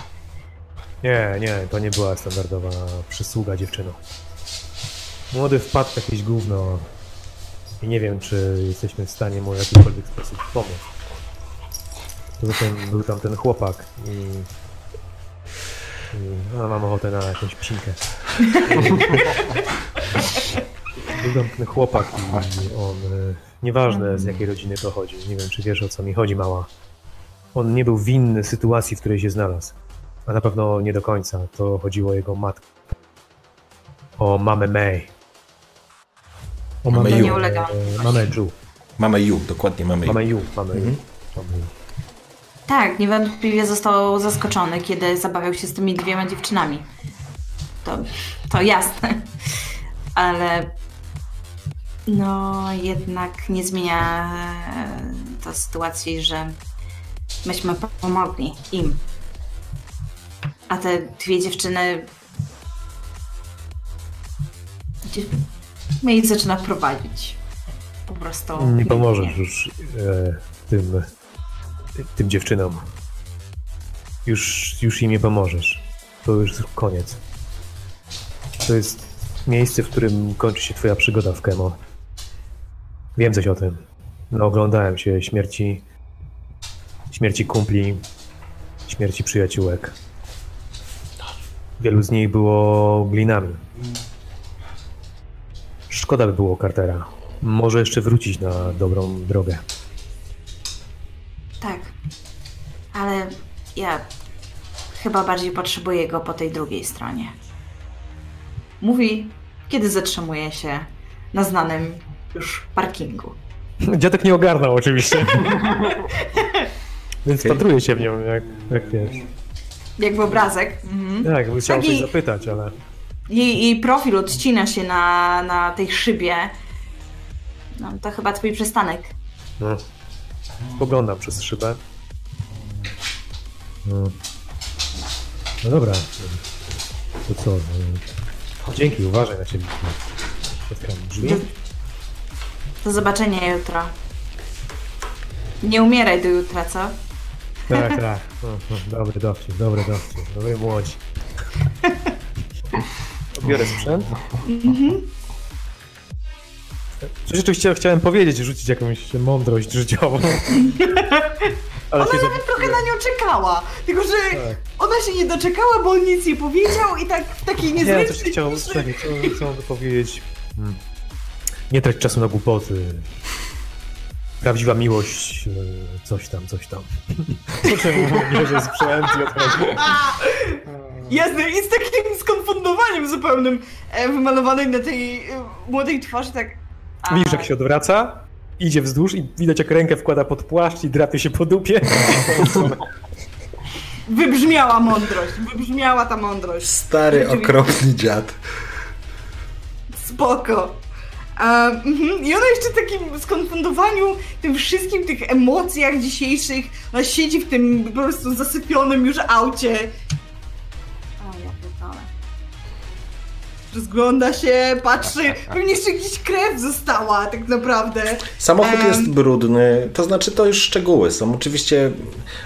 Nie, nie, to nie była standardowa przysługa dziewczyno. Młody wpadł w jakieś gówno i nie wiem, czy jesteśmy w stanie mu w jakikolwiek sposób pomóc. Poza tym był tam ten chłopak i... i no, mam ochotę na jakąś psinkę. ten chłopak i on... y, Nieważne z jakiej rodziny pochodzi, nie wiem, czy wiesz o co mi chodzi, mała. On nie był winny sytuacji, w której się znalazł. A na pewno nie do końca. To chodziło o jego matkę. O mamę May. O Mamę mamę Yu. Nie ulega. e, Mamę Ju. Mamy Ju, dokładnie. Mamę Ju. Mamę Ju. Mhm. Mamę Ju. Tak, niewątpliwie został zaskoczony, kiedy zabawiał się z tymi dwiema dziewczynami. To, to jasne. Ale no jednak nie zmienia e, to sytuacji, że myśmy pomogli im. A te dwie dziewczyny. My ich zaczyna prowadzić. Po prostu. Nie pomożesz już e, tym, tym dziewczynom. Już, już im nie pomożesz. To już koniec. To jest miejsce, w którym kończy się twoja przygoda w Kemo. Wiem coś o tym. No, oglądałem się śmierci, śmierci kumpli, śmierci przyjaciółek. Wielu z nich było glinami. Szkoda by było Cartera. Może jeszcze wrócić na dobrą drogę. Tak. Ale ja chyba bardziej potrzebuję go po tej drugiej stronie. Mówi, kiedy zatrzymuje się na znanym już parkingu. Dziadek nie ogarnął oczywiście. Więc Okej. patruje się w nią, jak, jak wiesz. Jakby obrazek. Mhm. Tak, bym chciał coś zapytać, ale... Jej, jej profil odcina się na, na tej szybie. No, to chyba twój przystanek. No. Poglądam przez szybę. No, no dobra. To co? Dzięki, uważaj na siebie. Otwieram drzwi. Do, zobaczenia jutro. Nie umieraj do jutra, co? Tak, tak. No, no, dobry dowcip, dobry dowcip. Dobry młodzi. Biorę sprzęt. Rzeczywiście chciałem powiedzieć, rzucić jakąś mądrość życiową. Ale Ona nawet trochę na nią czekała. Tylko, że Tak. ona się nie doczekała, bo on nic nie powiedział i tak w takiej Nie, niezręcznej... coś chciał, czekaj, co, co powiedzieć? Hmm. Nie trać czasu na głupoty. Prawdziwa miłość, e, coś tam, coś tam. Potem bierze sprzęt i odchodzi. Jasne, i z takim skonfundowaniem zupełnym e, wymalowanej na tej e, młodej twarzy, tak... a- Widzisz, jak się odwraca, idzie wzdłuż i widać, jak rękę wkłada pod płaszcz i drapie się po dupie. Wybrzmiała mądrość, wybrzmiała ta mądrość. Stary, okropny dziad. Spoko. A, mhm. I ona jeszcze w takim skonfundowaniu, tym wszystkim, tych emocjach dzisiejszych, ona siedzi w tym po prostu zasypionym już aucie. O, ja pierdolę. Rozgląda się, patrzy, pewnie jeszcze gdzieś krew została tak naprawdę. Samochód Em. jest brudny, to znaczy to już szczegóły są. Oczywiście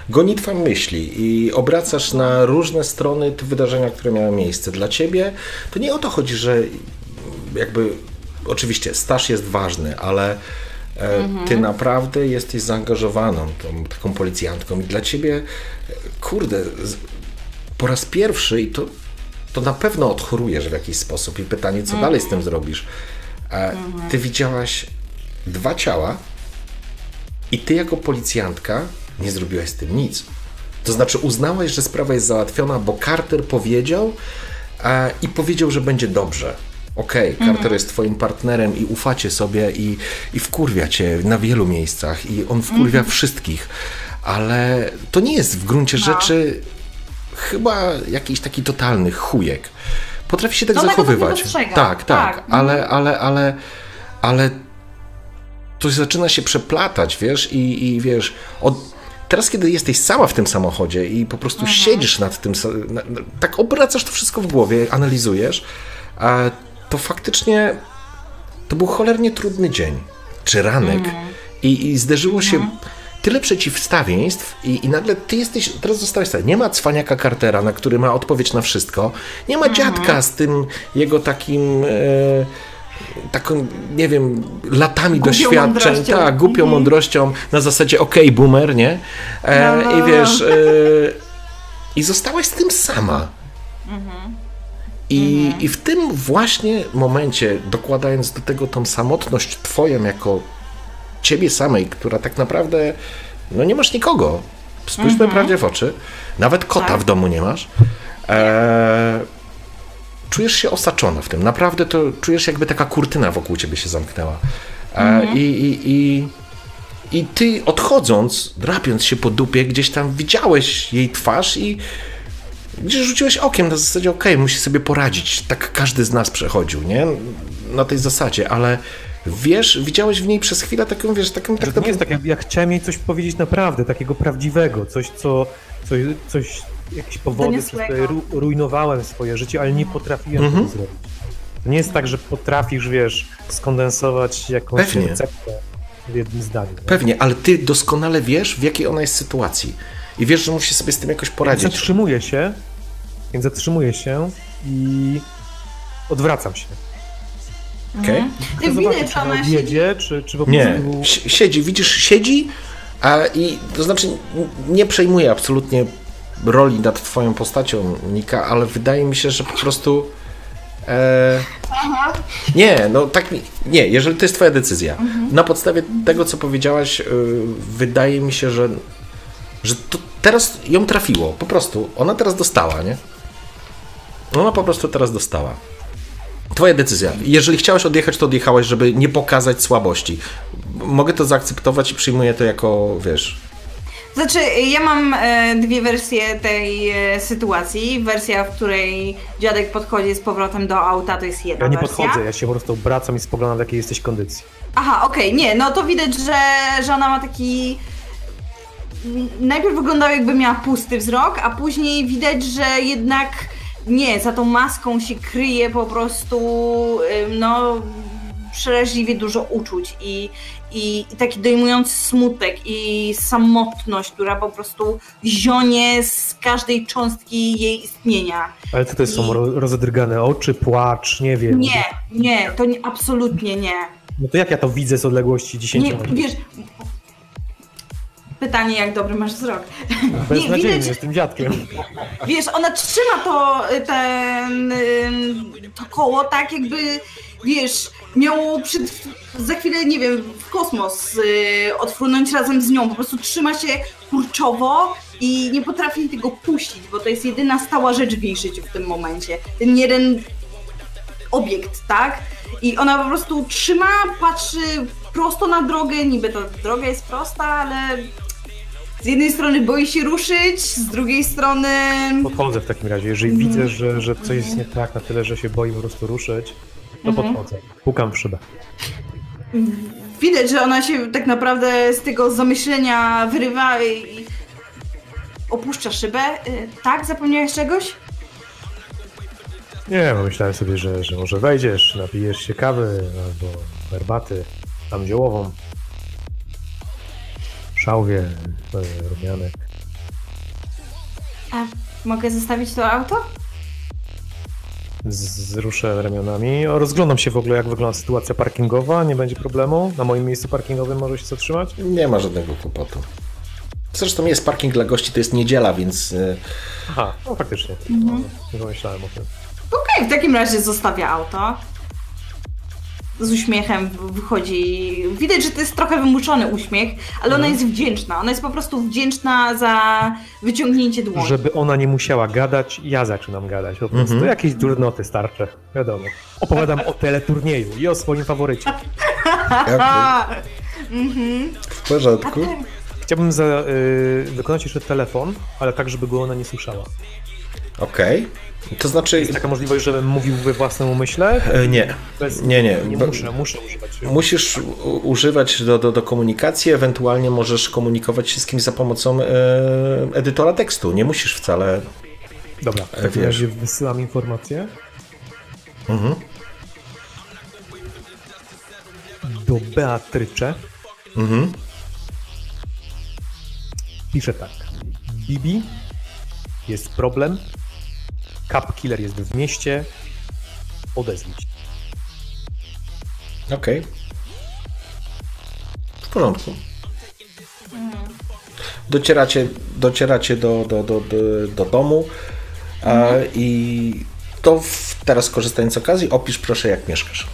gonitwa myśli i obracasz na różne strony te wydarzenia, które miały miejsce. Dla ciebie to nie o to chodzi, że jakby oczywiście staż jest ważny, ale e, ty naprawdę jesteś zaangażowaną tą taką policjantką i dla ciebie, e, kurde, po raz pierwszy i to, to na pewno odchorujesz w jakiś sposób i pytanie, co dalej z tym zrobisz. E, Ty widziałaś dwa ciała i ty jako policjantka nie zrobiłaś z tym nic. To znaczy uznałaś, że sprawa jest załatwiona, bo Carter powiedział e, i powiedział, że będzie dobrze. Okej, Carter jest twoim partnerem i ufacie sobie i, i wkurwia cię na wielu miejscach i on wkurwia wszystkich, ale to nie jest w gruncie rzeczy chyba jakiś taki totalny chujek. Potrafi się tak No, zachowywać. Tak, tak, Tak. ale, ale, ale, ale to zaczyna się przeplatać, wiesz, i, i wiesz, od, teraz kiedy jesteś sama w tym samochodzie i po prostu siedzisz nad tym, tak obracasz to wszystko w głowie, analizujesz, a to faktycznie to był cholernie trudny dzień, czy ranek i, i zderzyło się tyle przeciwstawieństw i, i nagle ty jesteś, teraz zostałeś sam, nie ma cwaniaka Cartera, na który ma odpowiedź na wszystko, nie ma dziadka z tym jego takim... E, taką, nie wiem, latami Głupią doświadczeń, mądrością. tak, głupią mądrością na zasadzie okej, boomer, nie? E, No. I wiesz, e, i zostałaś z tym sama. I, I w tym właśnie momencie, dokładając do tego tą samotność twoją jako ciebie samej, która tak naprawdę, no nie masz nikogo. spójrzmy Mhm. prawdzie w oczy, nawet kota Tak. w domu nie masz, e, czujesz się osaczona w tym. Naprawdę to czujesz jakby taka kurtyna wokół ciebie się zamknęła. E, Mhm. i, i, i, I ty odchodząc, drapiąc się po dupie, gdzieś tam widziałeś jej twarz i gdzieś rzuciłeś okiem na zasadzie, okej, musi sobie poradzić. Tak każdy z nas przechodził, nie? Na tej zasadzie, ale wiesz, widziałeś w niej przez chwilę taką, wiesz, taką... Tak, to nie jest tak, jak ja chciałem jej coś powiedzieć naprawdę, takiego prawdziwego, coś, co, coś, coś jakieś powody, przez które ru, rujnowałem swoje życie, ale nie potrafiłem Mhm. tego zrobić. To nie jest tak, że potrafisz, wiesz, skondensować jakąś Pewnie. receptę w jednym zdaniu. nie? Pewnie, ale ty doskonale wiesz, w jakiej ona jest sytuacji. I wiesz, że musi sobie z tym jakoś poradzić. zatrzymuję się, więc zatrzymuję się i odwracam się. Okej? Ty Chcę widać, czy ona odjedzie, czy, czy po Nie, prostu... si- siedzi, widzisz, siedzi, a i to znaczy nie przejmuje absolutnie roli nad twoją postacią, Nika, ale wydaje mi się, że po prostu. E, nie, no tak mi. Nie, jeżeli to jest twoja decyzja. Na podstawie tego, co powiedziałaś, y, wydaje mi się, że, że to teraz ją trafiło. Po prostu. Ona teraz dostała, nie? Ona po prostu teraz dostała. Twoja decyzja. Jeżeli chciałeś odjechać, to odjechałaś, żeby nie pokazać słabości. Mogę to zaakceptować i przyjmuję to jako, wiesz... Znaczy, ja mam e, dwie wersje tej e, sytuacji. Wersja, w której dziadek podchodzi z powrotem do auta, to jest jedna Ja nie wersja. podchodzę, ja się po prostu obracam i spoglądam, w jakiej jesteś kondycji. Aha, okej, nie, no to widać, że, że ona ma taki... Najpierw wyglądał jakby miała pusty wzrok, a później widać, że jednak nie, za tą maską się kryje po prostu no przeraźliwie dużo uczuć i, i, i taki dojmujący smutek i samotność, która po prostu zionie z każdej cząstki jej istnienia. Ale co to jest, są ro- rozedrgane oczy, płacz, nie wiem. Nie, nie, to nie, absolutnie nie. No to jak ja to widzę z odległości 10 Nie, metrów? wiesz. Pytanie, jak dobry masz wzrok. Beznadziejny widać- jestem dziadkiem. Wiesz, ona trzyma to, y, ten, ym, to koło tak, jakby, wiesz, miało przed, za chwilę, nie wiem, w kosmos y, odfrunąć razem z nią. Po prostu trzyma się kurczowo i nie potrafi tego puścić, bo to jest jedyna stała rzecz w jej życiu w tym momencie. Ten jeden obiekt, tak? I ona po prostu trzyma, patrzy prosto na drogę, niby ta droga jest prosta, ale z jednej strony boi się ruszyć, z drugiej strony... Podchodzę w takim razie. Jeżeli Mhm. widzę, że, że coś jest nie tak na tyle, że się boi po prostu ruszyć, to Mhm. podchodzę. Pukam w szybę. Widać, że ona się tak naprawdę z tego zamyślenia wyrywa i i opuszcza szybę. Y, Tak? Zapomniałeś czegoś? Nie, bo myślałem sobie, że, że może wejdziesz, napijesz się kawy albo herbaty, tam ziołową. Szałwie, e, rumianek. A mogę zostawić to auto? Wzruszę ramionami. Rozglądam się w ogóle, jak wygląda sytuacja parkingowa. Nie będzie problemu. Na moim miejscu parkingowym może się zatrzymać. Nie ma żadnego kłopotu. Zresztą jest parking dla gości, to jest niedziela, więc e, Aha, no faktycznie. Mhm. Nie pomyślałem o tym. Okej, w takim razie zostawia auto. Z uśmiechem wychodzi. Widać, że to jest trochę wymuszony uśmiech, ale ona jest wdzięczna. Ona jest po prostu wdzięczna za wyciągnięcie dłoni. Żeby ona nie musiała gadać, ja zaczynam gadać. Po prostu Mhm. jakieś durnoty starcze, wiadomo. Opowiadam o teleturnieju i o swoim faworycie. A, w porządku. Chciałbym za, y, wykonać jeszcze telefon, ale tak, żeby go ona nie słyszała. Okej. To znaczy, Jest taka możliwość, żebym mówił we własnym umyśle? e, nie. Bez, Nie, nie. Nie muszę, muszę używać. Musisz używać do, do, do komunikacji, ewentualnie możesz komunikować się z kimś za pomocą e, edytora tekstu. Nie musisz wcale. Dobra, w E, takim wiesz. razie wysyłam informację Mhm. do Beatrycze. Mhm. Pisze tak. Bibi, jest problem. Cap Killer jest w mieście. Odezwij się. Okej. W porządku. Docieracie, docieracie do, do, do, do, do domu a, i to w, teraz korzystając z okazji, opisz proszę jak mieszkasz.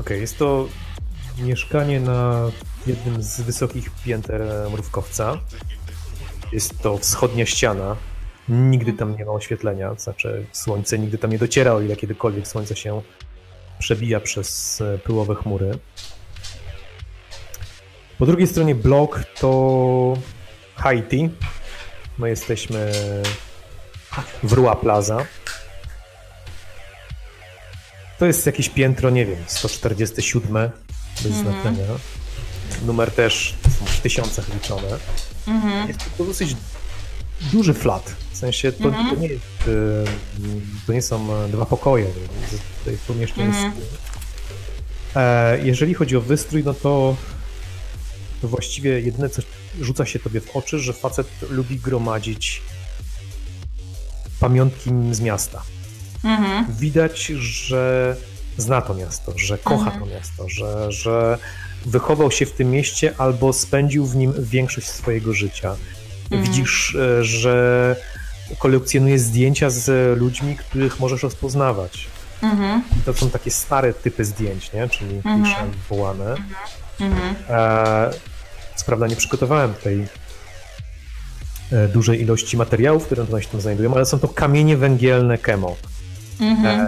Okej, jest to mieszkanie na jednym z wysokich pięter mrówkowca. Jest to wschodnia ściana. Nigdy tam nie ma oświetlenia, znaczy słońce nigdy tam nie dociera, o ile kiedykolwiek słońce się przebija przez e, pyłowe chmury. Po drugiej stronie blok to Haiti. My jesteśmy w Rua Plaza. To jest jakieś piętro, nie wiem, 147 bez znaczenia. Numer też są w tysiącach liczone. Jest to dosyć duży flat. W sensie to, to, nie, jest, y, to nie są e, dwa pokoje. Tutaj pomieszczenie jest. E, Jeżeli chodzi o wystrój, no to, to właściwie jedyne, co rzuca się tobie w oczy, że facet lubi gromadzić pamiątki z miasta. Widać, że zna to miasto, że kocha to miasto, że, że wychował się w tym mieście albo spędził w nim większość swojego życia. Widzisz, e, że kolekcjonuje zdjęcia z ludźmi, których możesz rozpoznawać. I to są takie stare typy zdjęć, nie? czyli klisze wołane. E, co prawda nie przygotowałem tej e, dużej ilości materiałów, które tutaj się tam znajdują, ale są to kamienie węgielne Kemo. E,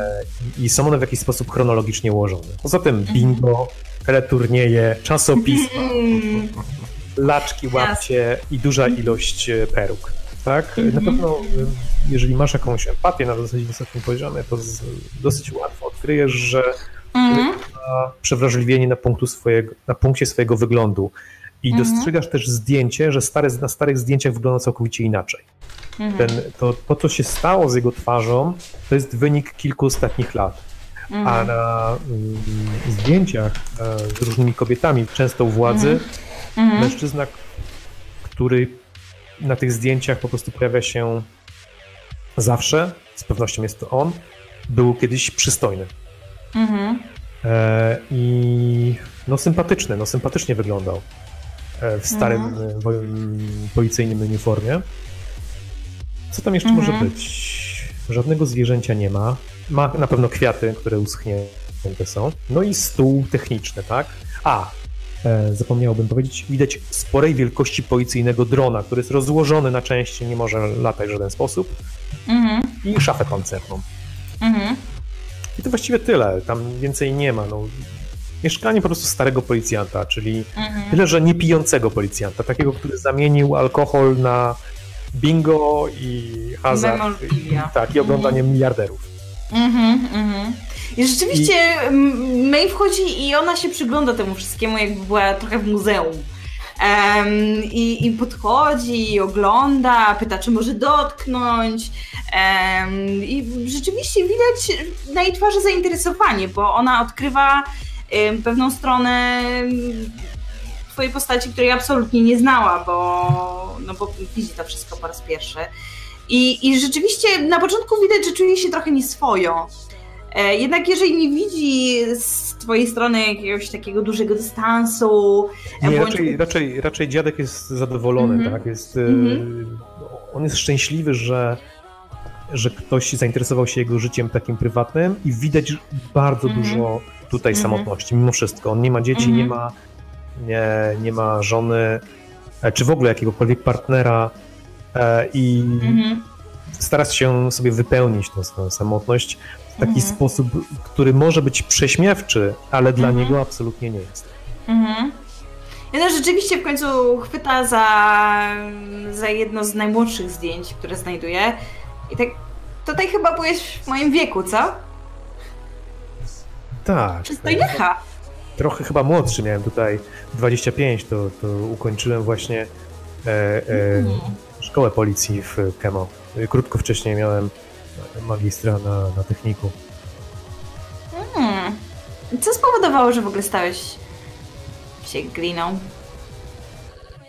I są one w jakiś sposób chronologicznie ułożone. Poza tym bingo, teleturnieje, czasopisma, laczki, łapcie i duża ilość e, peruk. Tak? Na pewno, e, jeżeli masz jakąś empatię na dosyć wysokim poziomie, to z, dosyć łatwo odkryjesz, że człowiek ma przewrażliwienie na, punktu swojego, na punkcie swojego wyglądu. I dostrzegasz też zdjęcie, że stare, na starych zdjęciach wygląda całkowicie inaczej. Ten, to, to, co się stało z jego twarzą, to jest wynik kilku ostatnich lat. A na mm, zdjęciach e, z różnymi kobietami, często u władzy, mężczyzna, który na tych zdjęciach po prostu pojawia się zawsze, z pewnością jest to on, był kiedyś przystojny. E, I no sympatyczny, no sympatycznie wyglądał e, w starym e, wo- policyjnym uniformie. Co tam jeszcze może być? Żadnego zwierzęcia nie ma. Ma na pewno kwiaty, które uschnięte są. No i stół techniczny, tak? A, zapomniałbym powiedzieć, widać sporej wielkości policyjnego drona, który jest rozłożony na części, nie może latać w żaden sposób. I szafę pancerną. I to właściwie tyle. Tam więcej nie ma. No, mieszkanie po prostu starego policjanta, czyli tyle, że nie pijącego policjanta, takiego, który zamienił alkohol na bingo i hazard. I, tak, i oglądanie miliarderów. Mhm, mhm. I rzeczywiście m- May wchodzi i ona się przygląda temu wszystkiemu, jakby była trochę w muzeum. Em, i, I podchodzi, i ogląda, pyta, czy może dotknąć. Em, I rzeczywiście widać na jej twarzy zainteresowanie, bo ona odkrywa em, pewną stronę twojej postaci, której absolutnie nie znała, bo, no bo widzi to wszystko po raz pierwszy. I, I rzeczywiście na początku widać, że czuje się trochę nieswojo. E, Jednak jeżeli nie widzi z twojej strony jakiegoś takiego dużego dystansu, e, Nie, bądź- raczej, raczej, raczej dziadek jest zadowolony, Mhm. tak? Jest, e, Mhm. On jest szczęśliwy, że, że ktoś zainteresował się jego życiem takim prywatnym i widać bardzo Mhm. dużo tutaj Mhm. samotności, mimo wszystko. On nie ma dzieci, Mhm. nie, ma, nie, nie ma żony, czy w ogóle jakiegokolwiek partnera i Mhm. stara się sobie wypełnić tą swoją samotność w taki Mhm. sposób, który może być prześmiewczy, ale dla Mhm. niego absolutnie nie jest. Mhm. Jedna rzeczywiście w końcu chwyta za, za jedno z najmłodszych zdjęć, które znajduje. I tak, tutaj chyba byłeś w moim wieku, co? Tak. Przystojniacha. trochę chyba młodszy, miałem tutaj 25, to, to ukończyłem właśnie e, e, szkołę policji w Kemo. Krótko wcześniej miałem magistra na, na techniku. Hmm. Co spowodowało, że w ogóle stałeś się gliną?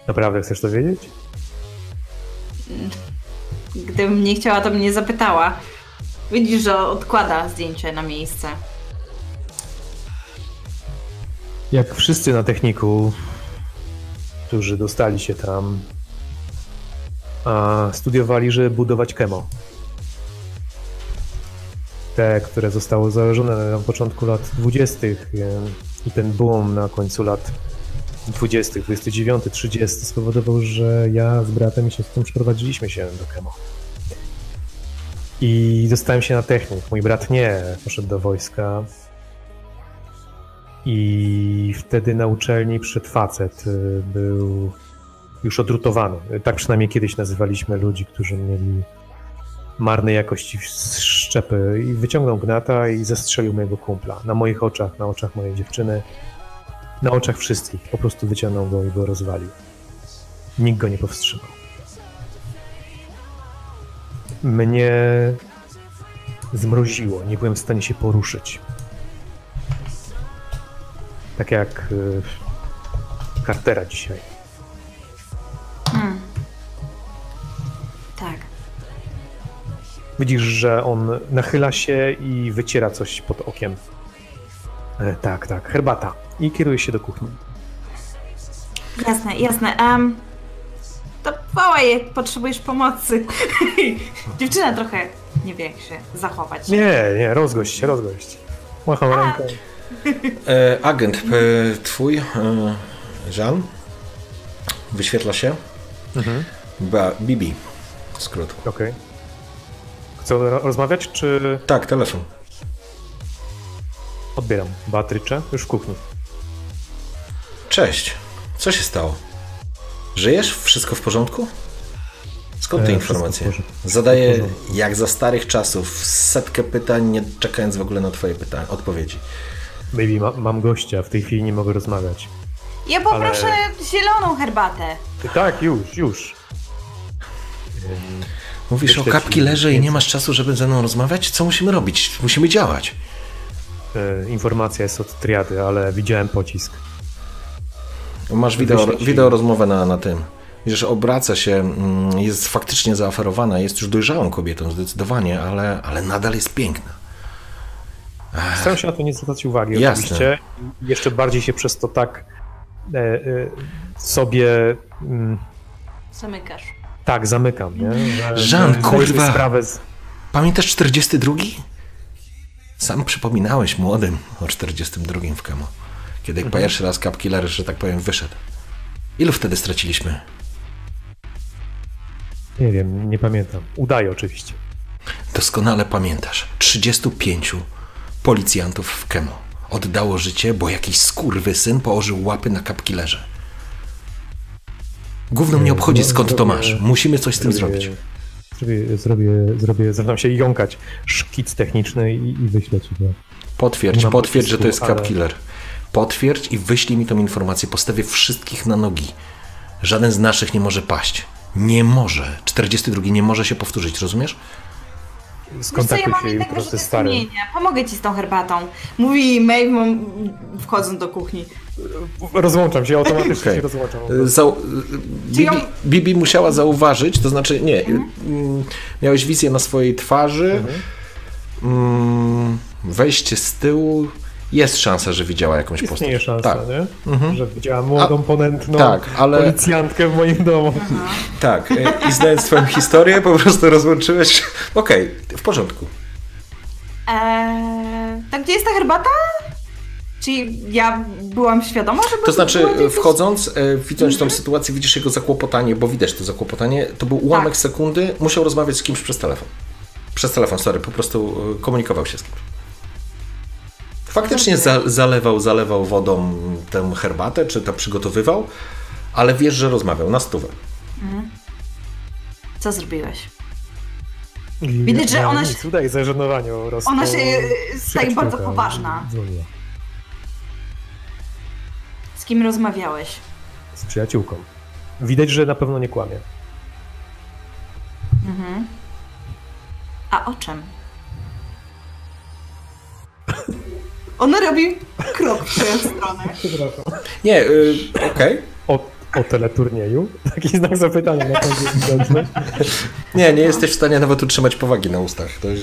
Naprawdę chcesz to wiedzieć? Gdybym nie chciała, to bym nie zapytała. Widzisz, że odkłada zdjęcie na miejsce. Jak wszyscy na techniku, którzy dostali się tam, a studiowali, żeby budować Kemo. Te, które zostały założone na początku lat 20. e, i ten boom na końcu lat 20, 29, 30 spowodował, że ja z bratem i siostrą przeprowadziliśmy się do Kemo. I dostałem się na technik. Mój brat nie poszedł do wojska. I wtedy na uczelni przed facet y, był już odrutowany. Tak przynajmniej kiedyś nazywaliśmy ludzi, którzy mieli marnej jakości szczepy i wyciągnął gnata i zastrzelił mojego kumpla. Na moich oczach, na oczach mojej dziewczyny, na oczach wszystkich. Po prostu wyciągnął go i go rozwalił. Nikt go nie powstrzymał. Mnie zmroziło, nie byłem w stanie się poruszyć. Tak jak y, Cartera dzisiaj. Widzisz, że on nachyla się i wyciera coś pod okiem. E, tak, tak, herbata. I kieruje się do kuchni. Jasne, jasne. Um, to wołaj, jak potrzebujesz pomocy. Dziewczyna trochę nie wie, jak się zachować. Nie, nie, rozgość się, rozgość. Macham ręką. E, agent, e, twój, e, Jean, wyświetla się. Mhm. Ba, Bibi, skrót. Okej. Chcę ro- rozmawiać, czy Tak, telefon. odbieram? Beatrycze? Już w kuchni. Cześć, co się stało? Żyjesz? Wszystko w porządku? Skąd te E, informacje? Zadaję jak za starych czasów setkę pytań, nie czekając w ogóle na twoje pytania, odpowiedzi. Baby, ma, mam gościa, w tej chwili nie mogę rozmawiać. Ja poproszę zieloną herbatę. Tak, już, już. Mówisz o ci kapkillerze i nie masz czasu, żeby ze mną rozmawiać? Co musimy robić? Musimy działać. E, informacja jest od triady, ale widziałem pocisk. Masz wideo, wideo rozmowę na, na tym. Widzisz, obraca się, mm, jest faktycznie zaoferowana, jest już dojrzałą kobietą zdecydowanie, ale, ale nadal jest piękna. Staram się na to nie zwracać uwagi Jasne. oczywiście. I Jeszcze bardziej się przez to tak e, e, sobie mm, Zamykasz. Tak zamykam, nie? Sobie kurwa! Sprawę z... Pamiętasz 42? Sam przypominałeś młodym o 42 w Kemo. Kiedy Mhm. pierwszy raz Capkiller, że tak powiem, wyszedł. Ilu wtedy straciliśmy? Nie wiem, nie pamiętam. Udaję oczywiście. Doskonale pamiętasz. 35 policjantów w Kemo oddało życie, bo jakiś skurwysyn położył łapy na Capkillerze. Gówno mnie obchodzi, no, skąd to masz. Musimy coś z tym zrobić. Zrobię, zrobię, zrobię, zaczynam się jąkać szkic techniczny i, i wyślę ci go. Potwierdź, potwierdź, że to jest ale- Capkiller. Potwierdź i wyślij mi tą informację. Postawię wszystkich na nogi. Żaden z naszych nie może paść. Nie może. 42 nie może się powtórzyć, rozumiesz? Wiesz co, Skontaktuj ja mam się jutro ze starym. Pomogę ci z tą herbatą. Mówi Maeve, wchodząc do kuchni. Rozłączam się, automatycznie Okej. się rozłączam. Zau- Bibi, Bibi musiała zauważyć, to znaczy nie, mm, miałeś wizję na swojej twarzy, mm, wejście z tyłu, jest szansa, że widziała jakąś postać. Istnieje szansa, tak, nie? Że widziałam młodą, ponętną tak, ale- policjantkę w moim domu. tak. e, I znając twoją historię, po prostu rozłączyłeś. Okej, w porządku. Eee, tak gdzie jest ta herbata? Czyli ja byłam świadoma, że To znaczy, gdzieś- wchodząc, e, widząc tą sytuację, widzisz jego zakłopotanie, bo widać to zakłopotanie, to był ułamek Tak. sekundy, musiał rozmawiać z kimś przez telefon. Przez telefon, sorry, po prostu e, komunikował się z kimś. Faktycznie za, zalewał, zalewał wodą tę herbatę, czy to przygotowywał, ale wiesz, że rozmawiał na stówę. Co zrobiłeś? Widać, że ona się- Udaje zażenowanie po prostu. Ona się e, staje bardzo poważna. dzwoniła. Z kim rozmawiałeś? Z przyjaciółką. Widać, że na pewno nie kłamie. A o czym? Ona robi krok w twoją stronę. Nie, y, okej. O, o teleturnieju? Taki znak zapytania na końcu widoczny. Nie, nie jesteś w stanie nawet utrzymać powagi na ustach. To już...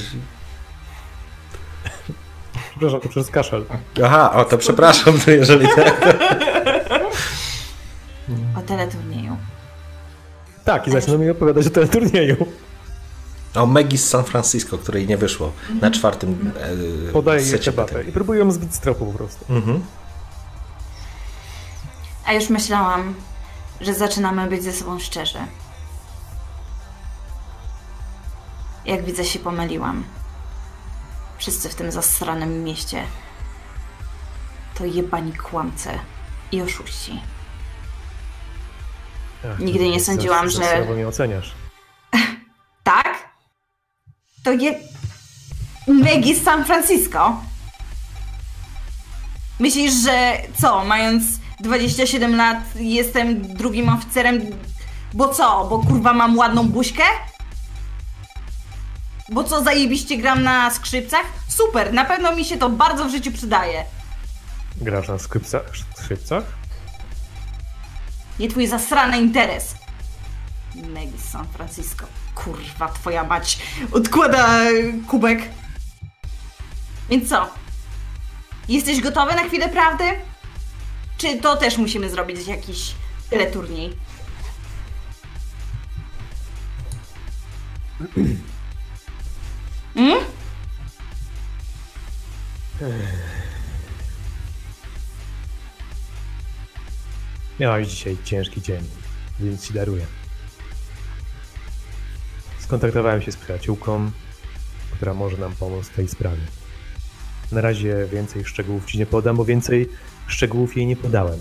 Przepraszam, to przez kaszel. Aha, o to przepraszam, jeżeli tak. Teleturnieju. Tak, i zaczyna mi opowiadać o teleturnieju. O Maggie z San Francisco, której nie wyszło na czwartym e, Podaje jej i próbuję ją zbić z tropu po prostu. Mhm. A już myślałam, że zaczynamy być ze sobą szczerzy. Jak widzę, się pomyliłam. Wszyscy w tym zasranym mieście to jebani kłamce i oszuści. Ach, Nigdy nie sądziłam, że- słabo mnie oceniasz. Tak? To je... Maggie z San Francisco? Myślisz, że co, mając 27 lat jestem drugim oficerem, bo co, bo kurwa mam ładną buźkę? Bo co, zajebiście gram na skrzypcach? Super, na pewno mi się to bardzo w życiu przydaje. Grasz na skrzypcach? skrzypcach? Nie twój zasrany interes. Z San Francisco. Kurwa, twoja mać odkłada kubek. Więc co? Jesteś gotowy na chwilę prawdy? Czy to też musimy zrobić jakiś teleturniej? Mm? Miałaś dzisiaj ciężki dzień, więc ci daruję. Skontaktowałem się z przyjaciółką, która może nam pomóc w tej sprawie. Na razie więcej szczegółów ci nie podam, bo więcej szczegółów jej nie podałem.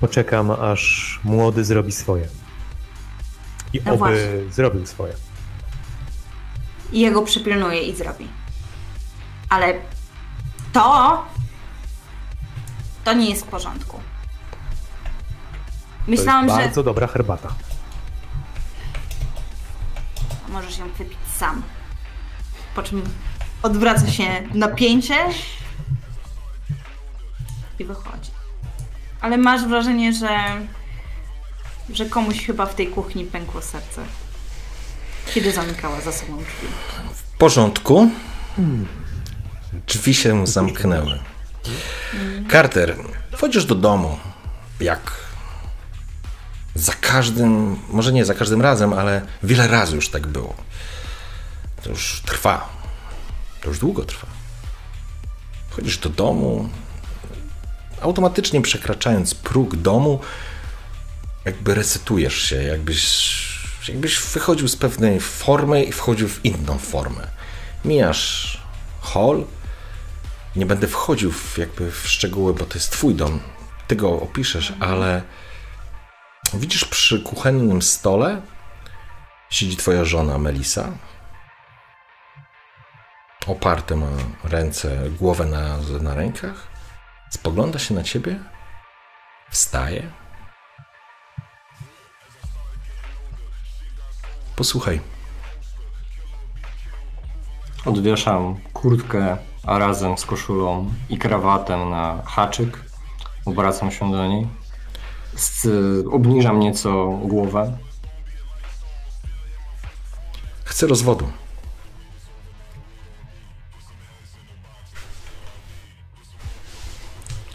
Poczekam, aż młody zrobi swoje. I No oby właśnie. zrobił swoje. I jego przypilnuje i zrobi. Ale to. To nie jest w porządku. To Myślałam, jest że. bardzo dobra herbata. Możesz ją wypić sam. Po czym odwraca się napięcie i wychodzi. Ale masz wrażenie, że, że komuś chyba w tej kuchni pękło serce. Kiedy zamykała za sobą drzwi. W porządku. Drzwi się zamknęły. Carter, wchodzisz do domu. Jak za każdym, może nie za każdym razem, ale wiele razy już tak było. To już trwa. To już długo trwa. Wchodzisz do domu, automatycznie przekraczając próg domu, jakby resetujesz się, jakbyś, jakbyś wychodził z pewnej formy i wchodził w inną formę. Mijasz hall, nie będę wchodził w, jakby w szczegóły, bo to jest twój dom, ty go opiszesz, ale widzisz przy kuchennym stole siedzi twoja żona Melisa. Oparte ma ręce, głowę na, na rękach. Spogląda się na ciebie. Wstaje. Posłuchaj. Odwieszam kurtkę, a razem z koszulą i krawatem na haczyk. Obracam się do niej. Z, obniżam nieco głowę. Chcę rozwodu.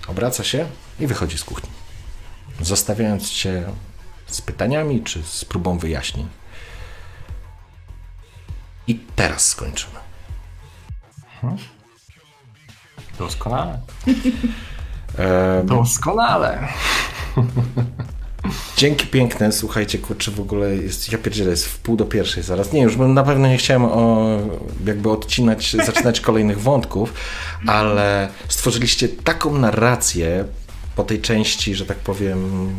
Obraca się i wychodzi z kuchni. Zostawiając cię z pytaniami czy z próbą wyjaśnień. I teraz skończymy. Doskonale. E, Doskonale. Dzięki piękne, słuchajcie, kurczę, w ogóle jest, ja pierdzielę, jest w pół do pierwszej zaraz. Nie, już bym na pewno nie chciałem o, jakby odcinać, zaczynać kolejnych wątków, ale stworzyliście taką narrację po tej części, że tak powiem,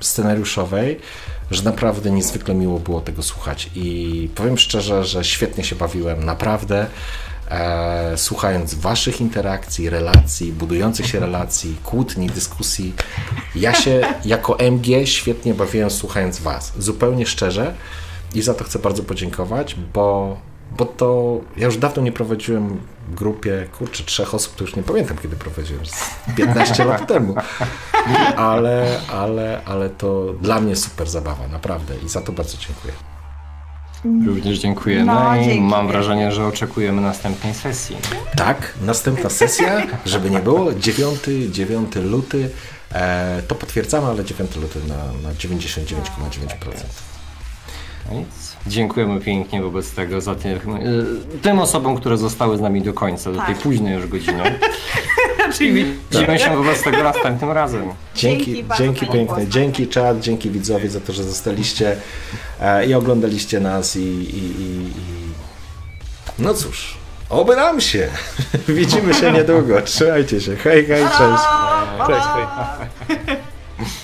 scenariuszowej, że naprawdę niezwykle miło było tego słuchać i powiem szczerze, że świetnie się bawiłem, naprawdę. E, słuchając waszych interakcji, relacji, budujących się relacji, kłótni, dyskusji. Ja się jako MG świetnie bawiłem słuchając was. Zupełnie szczerze i za to chcę bardzo podziękować, bo, bo to ja już dawno nie prowadziłem w grupie, kurczę, trzech osób, to już nie pamiętam kiedy prowadziłem, z 15 lat temu. Ale, ale, ale to dla mnie super zabawa, naprawdę i za to bardzo dziękuję. Również dziękujemy No, i dzięki mam wrażenie, że oczekujemy następnej sesji. Tak, następna sesja, żeby nie było, 9, 9 luty, e, to potwierdzamy, ale 9 luty na, na 99,9%. No nic. Dziękujemy pięknie wobec tego za tych, y, tym osobom, które zostały z nami do końca, do tej Tak. późnej już godziny. raczej I widzimy. widzimy się wobec tego następnym razem. Dzięki, Dzięki dzięki, piękne, dzięki czat, dzięki widzowie za to, że zostaliście e, i oglądaliście nas i, i, i, i... No cóż, oby nam się. Widzimy się niedługo. Trzymajcie się. Hej, hej, cześć. Cześć, hej.